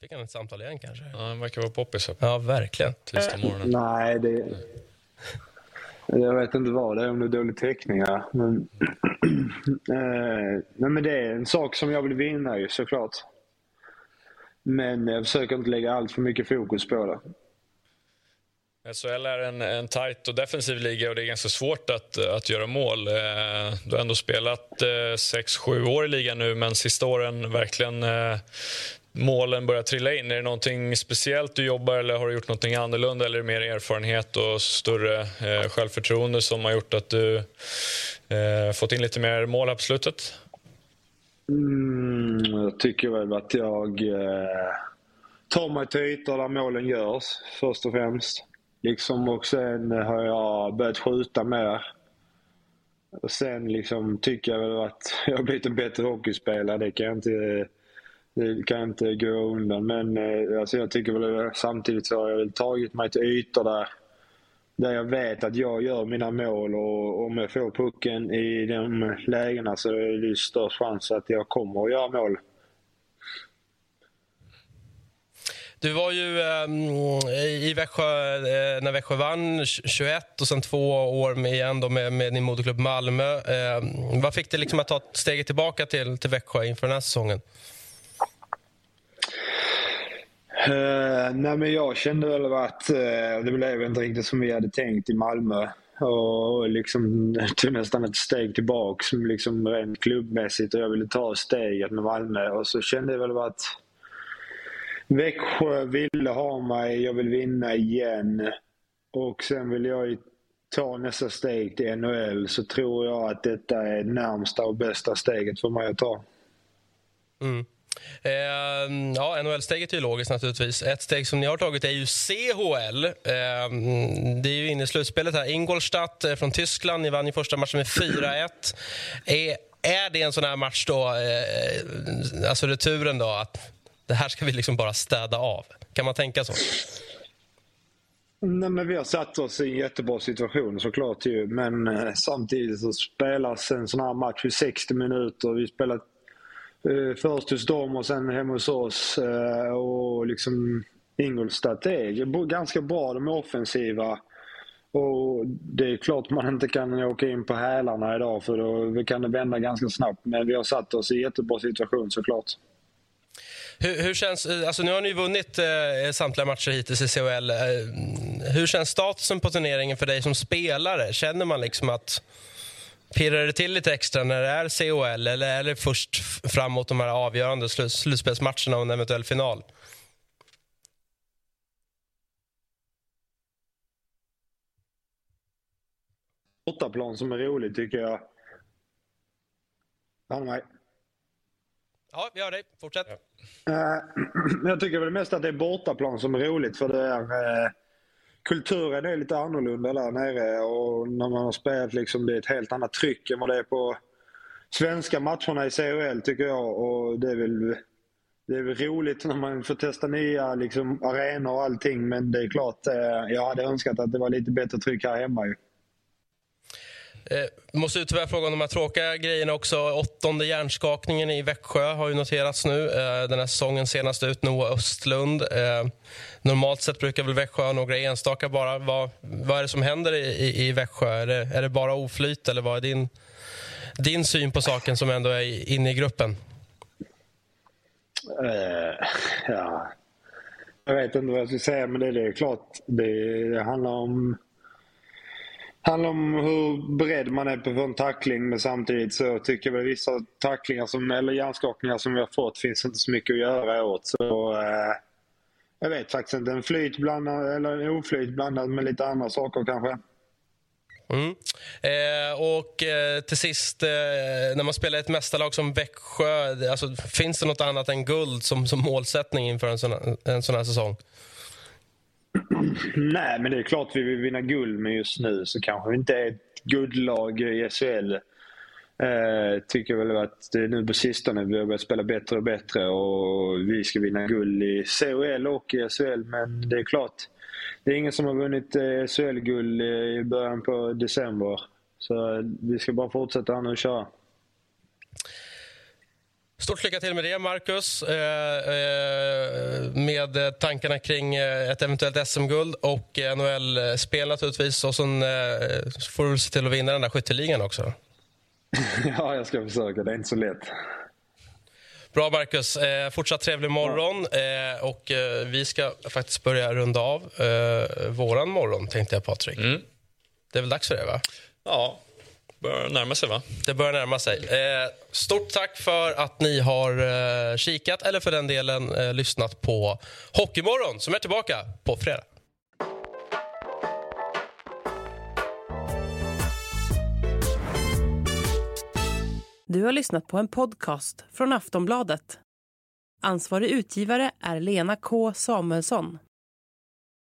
Fick han ett samtal igen kanske? Ja, han verkar vara poppis. Ja, verkligen. Tisdag morgonen. Nej, det... Jag vet inte vad det är, om det är dålig täckning. Ja. Men, eh, nej, men det är en sak som jag vill vinna ju såklart. Men jag försöker inte lägga allt för mycket fokus på det. SHL är en, en tajt och defensiv liga och det är ganska svårt att, att göra mål. Eh, du har ändå spelat eh, sex, sju år i ligan nu men sista åren verkligen eh, målen börjar trilla in. Är det någonting speciellt du jobbar eller har du gjort någonting annorlunda eller är det mer erfarenhet och större eh, självförtroende som har gjort att du eh, fått in lite mer mål här på slutet? Mm, jag tycker väl att jag eh, tar mig till ytor där målen görs först och främst. Liksom, och sen har jag börjat skjuta mer. Och sen liksom tycker jag väl att jag har blivit en bättre hockeyspelare. Det kan jag inte, det kan jag inte gå undan. Men eh, alltså jag tycker väl samtidigt så har jag väl tagit mig till ytor där, där jag vet att jag gör mina mål. Och om jag får pucken i de lägena så är det störst chans att jag kommer att göra mål. Du var ju eh, i Växjö eh, när Växjö vann 21 och sen två år med, igen då med, med din moderklubb Malmö. Eh, vad fick dig liksom att ta steget tillbaka till, till Växjö inför den här säsongen? Uh, nej men jag kände väl att uh, det blev inte riktigt som vi hade tänkt i Malmö. Och liksom tog nästan ett steg tillbaks liksom rent klubbmässigt och jag ville ta steget med Malmö. Och så kände jag väl att Växjö ville ha mig, jag vill vinna igen. Och sen vill jag ta nästa steg till NHL så tror jag att detta är närmsta och bästa steget för mig att ta. Mm. Eh, ja, NHL-steget är ju logiskt naturligtvis. Ett steg som ni har tagit är ju CHL. Eh, det är ju inne i slutspelet här. Ingolstadt eh, från Tyskland, ni vann ju första matchen med 4-1. Är, är det en sån här match då, eh, alltså returen då, att det här ska vi liksom bara städa av? Kan man tänka så? Nej, men vi har satt oss i en jättebra situation såklart. Ju. Men eh, samtidigt så spelas en sån här match i 60 minuter. Vi spelar eh, först hos dem och sen hemma hos oss. Eh, och liksom Ingolstadt är ganska bra. De är offensiva. Och Det är klart man inte kan åka in på hälarna idag för då kan det vända ganska snabbt. Men vi har satt oss i en jättebra situation såklart. Hur, hur, känns, eh, alltså nu har ni vunnit eh, samtliga matcher hittills i CHL. Eh, hur känns statusen på turneringen för dig som spelare? Känner man liksom att pirrar det till lite extra när det är CHL eller är det först framåt de här avgörande sl slutspelsmatcherna och en eventuell final? Bortaplan som är rolig, tycker jag. Anna Ja, vi hör dig. Fortsätt. Ja. Eh, jag tycker väl mest att det är bortaplan som är roligt för det är eh, kulturen är lite annorlunda där nere och när man har spelat liksom det är ett helt annat tryck än vad det är på svenska matcherna i CHL tycker jag och det är väl det är väl roligt när man får testa nya liksom, arenor och allting men det är klart, eh, jag hade önskat att det var lite bättre tryck här hemma ju. Eh, måste tyvärr fråga om de här tråkiga grejerna också. Åttonde hjärnskakningen i Växjö har ju noterats nu. Eh, den här säsongen senast ut, Noah Östlund. Eh, normalt sett brukar väl Växjö ha några enstaka bara. Vad, vad är det som händer i, i, i Växjö? Är det, är det bara oflyt eller vad är din, din syn på saken som ändå är inne i gruppen? Uh, ja. Jag vet inte vad jag ska säga, men det, det är klart. Det, det handlar om handlar om hur beredd man är på en tackling men samtidigt så tycker jag väl vissa tacklingar som, eller hjärnskakningar som vi har fått finns inte så mycket att göra åt. Så, eh, jag vet faktiskt inte. En flyt blandad, eller en oflyt blandad med lite andra saker kanske. Mm. Eh, och eh, till sist, eh, när man spelar ett mästarlag som Växjö, alltså, finns det nåt annat än guld som, som målsättning inför en sån, en sån här säsong? Nej, men det är klart vi vill vinna guld, men just nu så kanske vi inte är ett guldlag i SHL. Eh, tycker väl att det är nu på sistone vi har börjat spela bättre och bättre och vi ska vinna guld i CHL och i SHL. Men det är klart, det är ingen som har vunnit eh, SHL-guld eh, i början på december. Så vi ska bara fortsätta nu och köra. Stort lycka till med det, Marcus. Eh, eh, med tankarna kring eh, ett eventuellt SM-guld och NHL-spel naturligtvis. Och sen får du se till att vinna den där skytteligan också. ja, jag ska försöka. Det är inte så lätt. Bra, Marcus. Eh, fortsatt trevlig morgon. Eh, och eh, Vi ska faktiskt börja runda av eh, våran morgon, tänkte jag, Patrik. Mm. Det är väl dags för det, va? Ja, börjar närma sig, va? Det börjar närma sig. Eh, stort tack för att ni har eh, kikat, eller för den delen eh, lyssnat på Hockeymorgon, som är tillbaka på fredag. Du har lyssnat på en podcast från Aftonbladet. Ansvarig utgivare är Lena K Samuelsson.